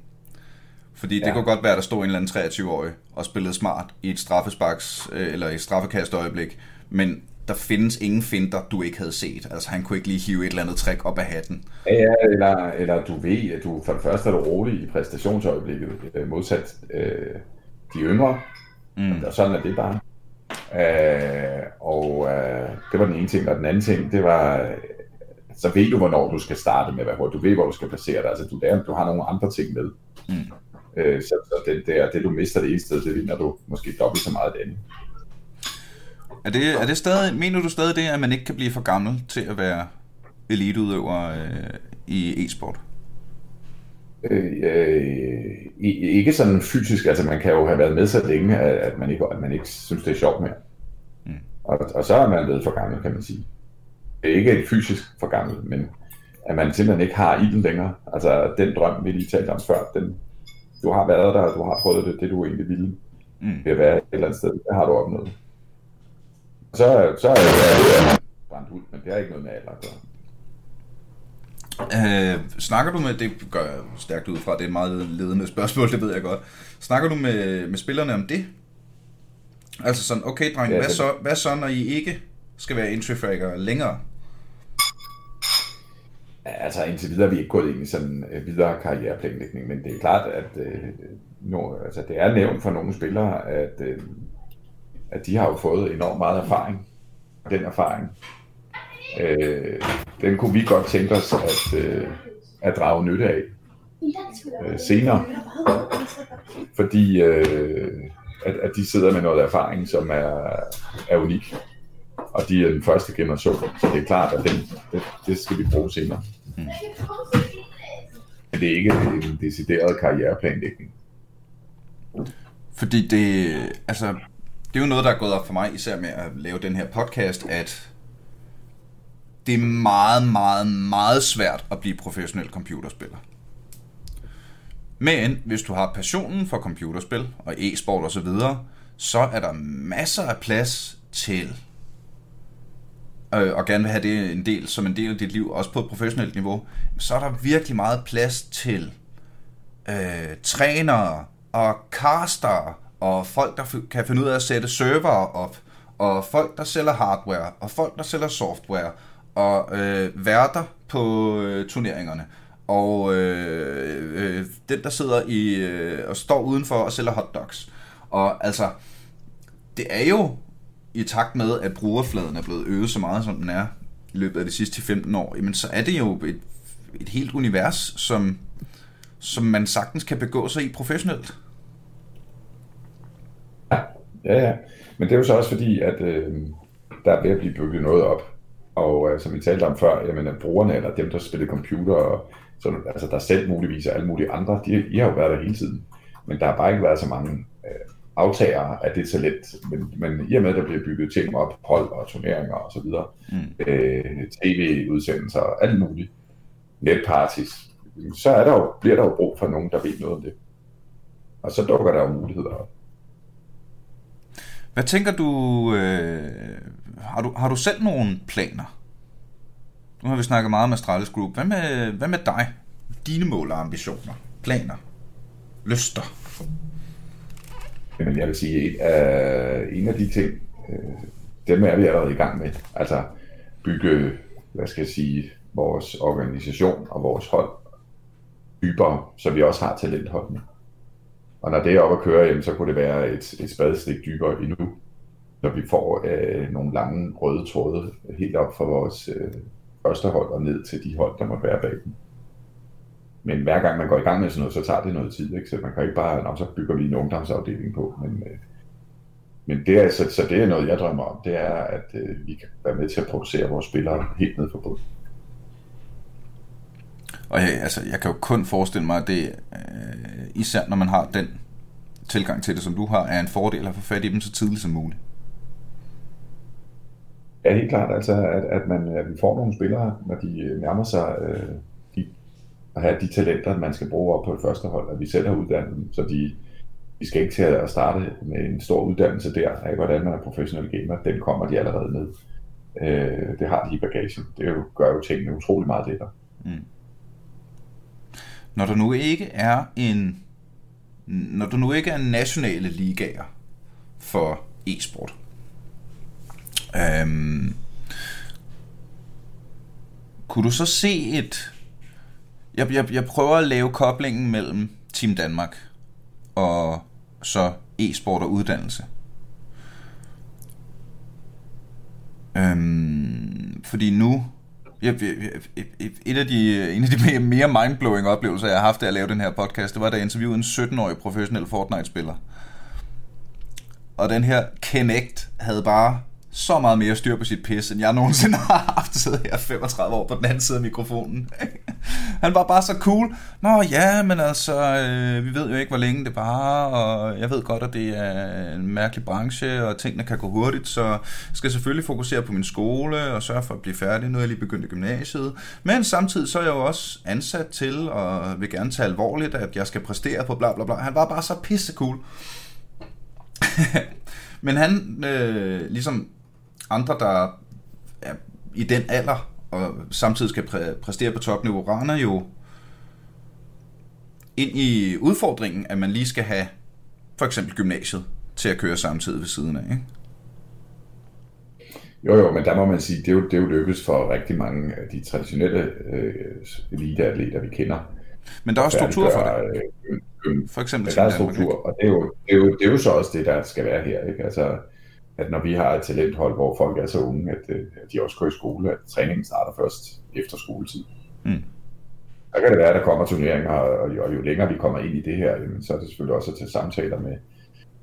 Speaker 1: Fordi ja. det kunne godt være, at der stod en eller anden 23-årig og spillede smart i et straffesparks, øh, eller et straffekast øjeblik, men der findes ingen finder, du ikke havde set. Altså han kunne ikke lige hive et eller andet trick op af hatten.
Speaker 2: Ja, eller, eller du ved, at du for det første er du rolig i præstationsøjeblikket, øh, modsat øh, de yngre. Mm. Og sådan er det bare. Øh, og øh, det var den ene ting. Og den anden ting, det var, så ved du, hvornår du skal starte med hurtig. Du ved, hvor du skal placere dig. Altså, du, der, du har nogle andre ting med. Mm. Øh, så, så det, det, er, det, du mister det ene sted, det vinder du måske dobbelt så meget det andet.
Speaker 1: Er det, er det stadig, mener du stadig det, at man ikke kan blive for gammel til at være eliteudøver øh, i e-sport?
Speaker 2: Øh, øh, ikke sådan fysisk, altså man kan jo have været med så længe, at man ikke, at man ikke synes, det er sjovt mere. Mm. Og, og så er man blevet for gammel, kan man sige. Ikke fysisk for gammel, men at man simpelthen ikke har i den længere. Altså den drøm, vi lige talte om før, den, du har været der, du har prøvet det, det du egentlig ville mm. ved at være et eller andet sted, det har du opnået. Så, så er det brændt ud, men det har ikke noget med alder at gøre.
Speaker 1: Øh, snakker du med, det gør jeg stærkt ud fra, det er et meget ledende spørgsmål, det ved jeg godt. Snakker du med, med spillerne om det? Altså sådan, okay dreng, ja, hvad, så, hvad så, når I ikke skal være entry længere?
Speaker 2: Altså indtil videre er vi ikke gået ind i sådan uh, videre karriereplanlægning, men det er klart, at øh, nu, altså, det er nævnt for nogle spillere, at, øh, at de har jo fået enormt meget erfaring. Den erfaring, øh, den kunne vi godt tænke os at, øh, at drage nytte af øh, senere. Fordi øh, at, at de sidder med noget erfaring, som er, er unik og de er den første generation, så det er klart, at den, det, det skal vi bruge senere. Mm. Men det er ikke en decideret karriereplanlægning.
Speaker 1: Fordi det, altså, det er jo noget, der er gået op for mig, især med at lave den her podcast, at det er meget, meget, meget svært at blive professionel computerspiller. Men hvis du har passionen for computerspil og e-sport osv., så, så er der masser af plads til øh, og gerne vil have det en del, som en del af dit liv, også på et professionelt niveau, så er der virkelig meget plads til øh, trænere og caster og folk, der kan finde ud af at sætte server op, og folk, der sælger hardware, og folk, der sælger software, og øh, værter på øh, turneringerne, og øh, øh, den, der sidder i øh, og står udenfor og sælger hotdogs. Og altså, det er jo i takt med, at brugerfladen er blevet øget så meget, som den er i løbet af de sidste 15 år, jamen så er det jo et, et helt univers, som, som man sagtens kan begå sig i professionelt.
Speaker 2: Ja, ja, ja. Men det er jo så også fordi, at øh, der er ved at blive bygget noget op Og øh, som vi talte om før, jamen, at brugerne, eller dem, der spiller computer, og, så, altså der selv muligvis og alle mulige andre, de, de har jo været der hele tiden. Men der har bare ikke været så mange øh, aftagere af det talent. Men, men i og med, at der bliver bygget ting op, hold og turneringer og så videre, mm. øh, tv-udsendelser og alt muligt, netparties, så er der jo, bliver der jo brug for nogen, der ved noget om det. Og så dukker der jo muligheder op.
Speaker 1: Hvad tænker du, øh, har du, har du selv nogle planer? Nu har vi snakket meget med Astralis Group. Hvad med, hvad med dig? Dine mål og ambitioner, planer, lyster?
Speaker 2: Jamen, jeg vil sige, at en af de ting, øh, dem er vi allerede i gang med. Altså bygge, hvad skal jeg sige, vores organisation og vores hold dybere, så vi også har talentholdene. Og når det er op at køre, jamen, så kunne det være et, et spadestik dybere endnu, når vi får øh, nogle lange røde tråde helt op fra vores øh, første hold og ned til de hold, der måtte være bag dem. Men hver gang man går i gang med sådan noget, så tager det noget tid, ikke? så man kan ikke bare, så bygger vi en ungdomsafdeling på. Men, øh, men det er, så, så det er noget, jeg drømmer om, det er, at øh, vi kan være med til at producere vores spillere helt ned for bunden.
Speaker 1: Og jeg, altså, jeg kan jo kun forestille mig, at det, øh, især når man har den tilgang til det, som du har, er en fordel at få fat i dem så tidligt som muligt.
Speaker 2: Ja, helt klart. Altså, at, at, man, at vi får nogle spillere, når de øh, nærmer sig øh, at have de talenter, man skal bruge op på det første hold, at vi selv har uddannet dem, så de, de skal ikke til at starte med en stor uddannelse der, af hvordan man er professionel gamer. Den kommer de allerede med. Øh, det har de i bagagen. Det jo, gør jo tingene utrolig meget lettere. Mm.
Speaker 1: Når der nu ikke er en når du nu ikke er nationale ligaer for e-sport, øhm, kunne du så se et... Jeg, jeg, jeg prøver at lave koblingen mellem Team Danmark og så e-sport og uddannelse. Øhm, fordi nu jeg, et af de, en af de mere mindblowing oplevelser, jeg har haft af at lave den her podcast, det var, da jeg interviewede en 17-årig professionel Fortnite-spiller. Og den her Connect havde bare så meget mere styr på sit pis, end jeg nogensinde har haft siddet her 35 år på den anden side af mikrofonen. Han var bare så cool. Nå ja, men altså, øh, vi ved jo ikke, hvor længe det var, og jeg ved godt, at det er en mærkelig branche, og tingene kan gå hurtigt, så jeg skal selvfølgelig fokusere på min skole, og sørge for at blive færdig, nu er jeg lige begyndt i gymnasiet. Men samtidig så er jeg jo også ansat til, og vil gerne tage alvorligt, at jeg skal præstere på bla bla bla. Han var bare så pisse cool. [LAUGHS] Men han øh, ligesom andre, der er i den alder, og samtidig skal præ- præstere på topniveau, render jo ind i udfordringen, at man lige skal have for eksempel gymnasiet til at køre samtidig ved siden af, ikke?
Speaker 2: Jo, jo, men der må man sige, det er jo, det er jo lykkes for rigtig mange af de traditionelle øh, eliteatleter, vi kender.
Speaker 1: Men der er også struktur for det. Øh,
Speaker 2: for eksempel. Ja, der er struktur, og det er, jo, det, er jo, det er jo så også det, der skal være her. Ikke? Altså, at når vi har et talenthold, hvor folk er så unge, at, øh, at de også går i skole, at træningen starter først efter skoletid. Mm. Der kan det være, at der kommer turneringer, og jo, og jo længere vi kommer ind i det her, så er det selvfølgelig også at tage samtaler med,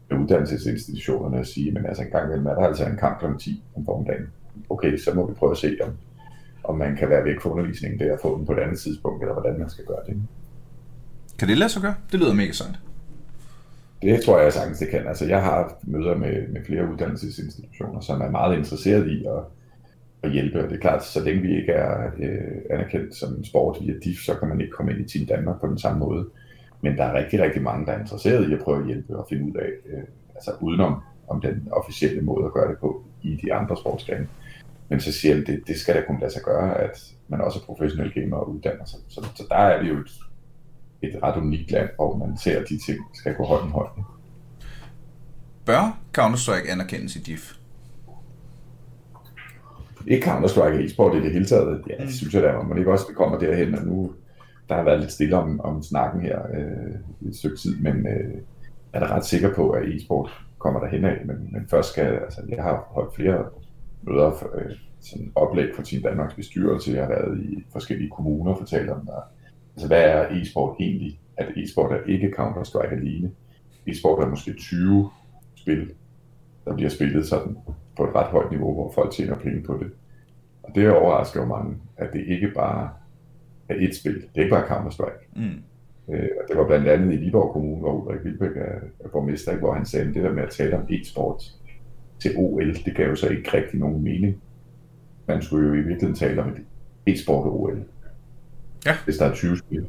Speaker 2: med uddannelsesinstitutionerne og sige, men altså en gang imellem er der altså en kamp kl. 10 om formiddagen. Okay, så må vi prøve at se, om, om man kan være væk fra undervisningen der og få den på et andet tidspunkt, eller hvordan man skal gøre det.
Speaker 1: Kan det lade sig gøre? Det lyder mega sejt.
Speaker 2: Det tror jeg sagtens, det kan. Altså, jeg har haft møder med, med flere uddannelsesinstitutioner, som er meget interesseret i at, at hjælpe. Og det er klart, så længe vi ikke er øh, anerkendt som en sport via DIF, så kan man ikke komme ind i Team Danmark på den samme måde. Men der er rigtig, rigtig mange, der er interesseret i at prøve at hjælpe og finde ud af, øh, altså udenom om den officielle måde at gøre det på i de andre sportsgrene. Men så siger jeg, det, det skal da kunne lade sig gøre, at man også er professionel gamer og uddanner sig. Så, så der er vi jo et et ret unikt land, hvor man ser, at de ting skal gå hånd i hånd.
Speaker 1: Bør Counter-Strike anerkendes i DIF?
Speaker 2: Ikke Counter-Strike e-sport i det hele taget. Ja, det synes jeg da, man ikke også kommer derhen, og nu der har været lidt stille om, om snakken her øh, et stykke tid, men øh, er da ret sikker på, at e-sport kommer derhen af, men, men først skal, altså jeg har holdt flere møder, for, øh, sådan oplæg for Team Danmarks bestyrelse, jeg har været i forskellige kommuner og fortalt om, der Altså, hvad er e-sport egentlig? At e-sport er ikke Counter-Strike alene. E-sport er måske 20 spil, der bliver spillet sådan på et ret højt niveau, hvor folk tjener penge på det. Og det overrasker jo mange, at det ikke bare er et spil. Det er ikke bare Counter-Strike. Mm. Øh, og det var blandt andet i Viborg Kommune, hvor Ulrik Vilbæk er, er borgmester, hvor han sagde, at det der med at tale om e-sport til OL, det gav jo så ikke rigtig nogen mening. Man skulle jo i virkeligheden tale om et e-sport og OL. Ja. Hvis der er 20 spil.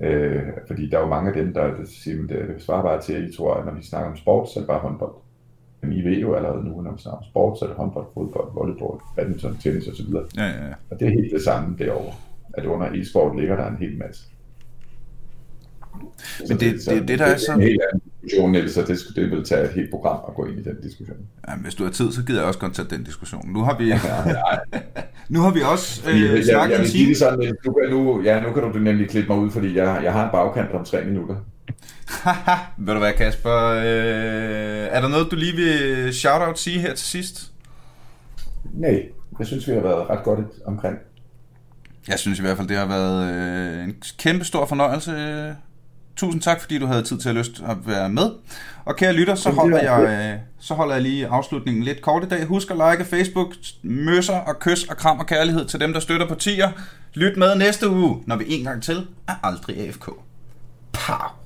Speaker 2: Øh, fordi der er jo mange af dem, der siger, at det svarer bare til, at I tror, at når vi snakker om sport, så er det bare håndbold. Men I ved jo allerede nu, når vi snakker om sport, så er det håndbold, fodbold, volleyball, badminton, tennis osv.
Speaker 1: Ja, ja, ja.
Speaker 2: Og det er helt det samme derovre. At under e-sport ligger der en hel masse.
Speaker 1: Men det, det, det, det, der er så...
Speaker 2: En helt anden diskussion, Niels, så det, det vil tage et helt program at gå ind i den diskussion.
Speaker 1: Ja, hvis du har tid, så gider jeg også godt tage den diskussion. Nu har vi, [LAUGHS] [LAUGHS] nu har vi også øh,
Speaker 2: jeg, jeg, jeg vil sige det sådan, nu, kan, nu, ja, nu kan du nemlig klippe mig ud, fordi jeg, jeg har en bagkant om tre minutter. [LAUGHS]
Speaker 1: Ved du hvad, Kasper? Øh, er der noget, du lige vil shout-out sige her til sidst?
Speaker 2: Nej, jeg synes, vi har været ret godt omkring.
Speaker 1: Jeg synes i hvert fald, det har været øh, en kæmpe stor fornøjelse. Tusind tak, fordi du havde tid til at lyst at være med. Og kære lytter, så holder jeg, øh, så holder jeg lige afslutningen lidt kort i dag. Husk at like Facebook, møsser og kys og kram og kærlighed til dem, der støtter partier. Lyt med næste uge, når vi en gang til er aldrig AFK. Pow!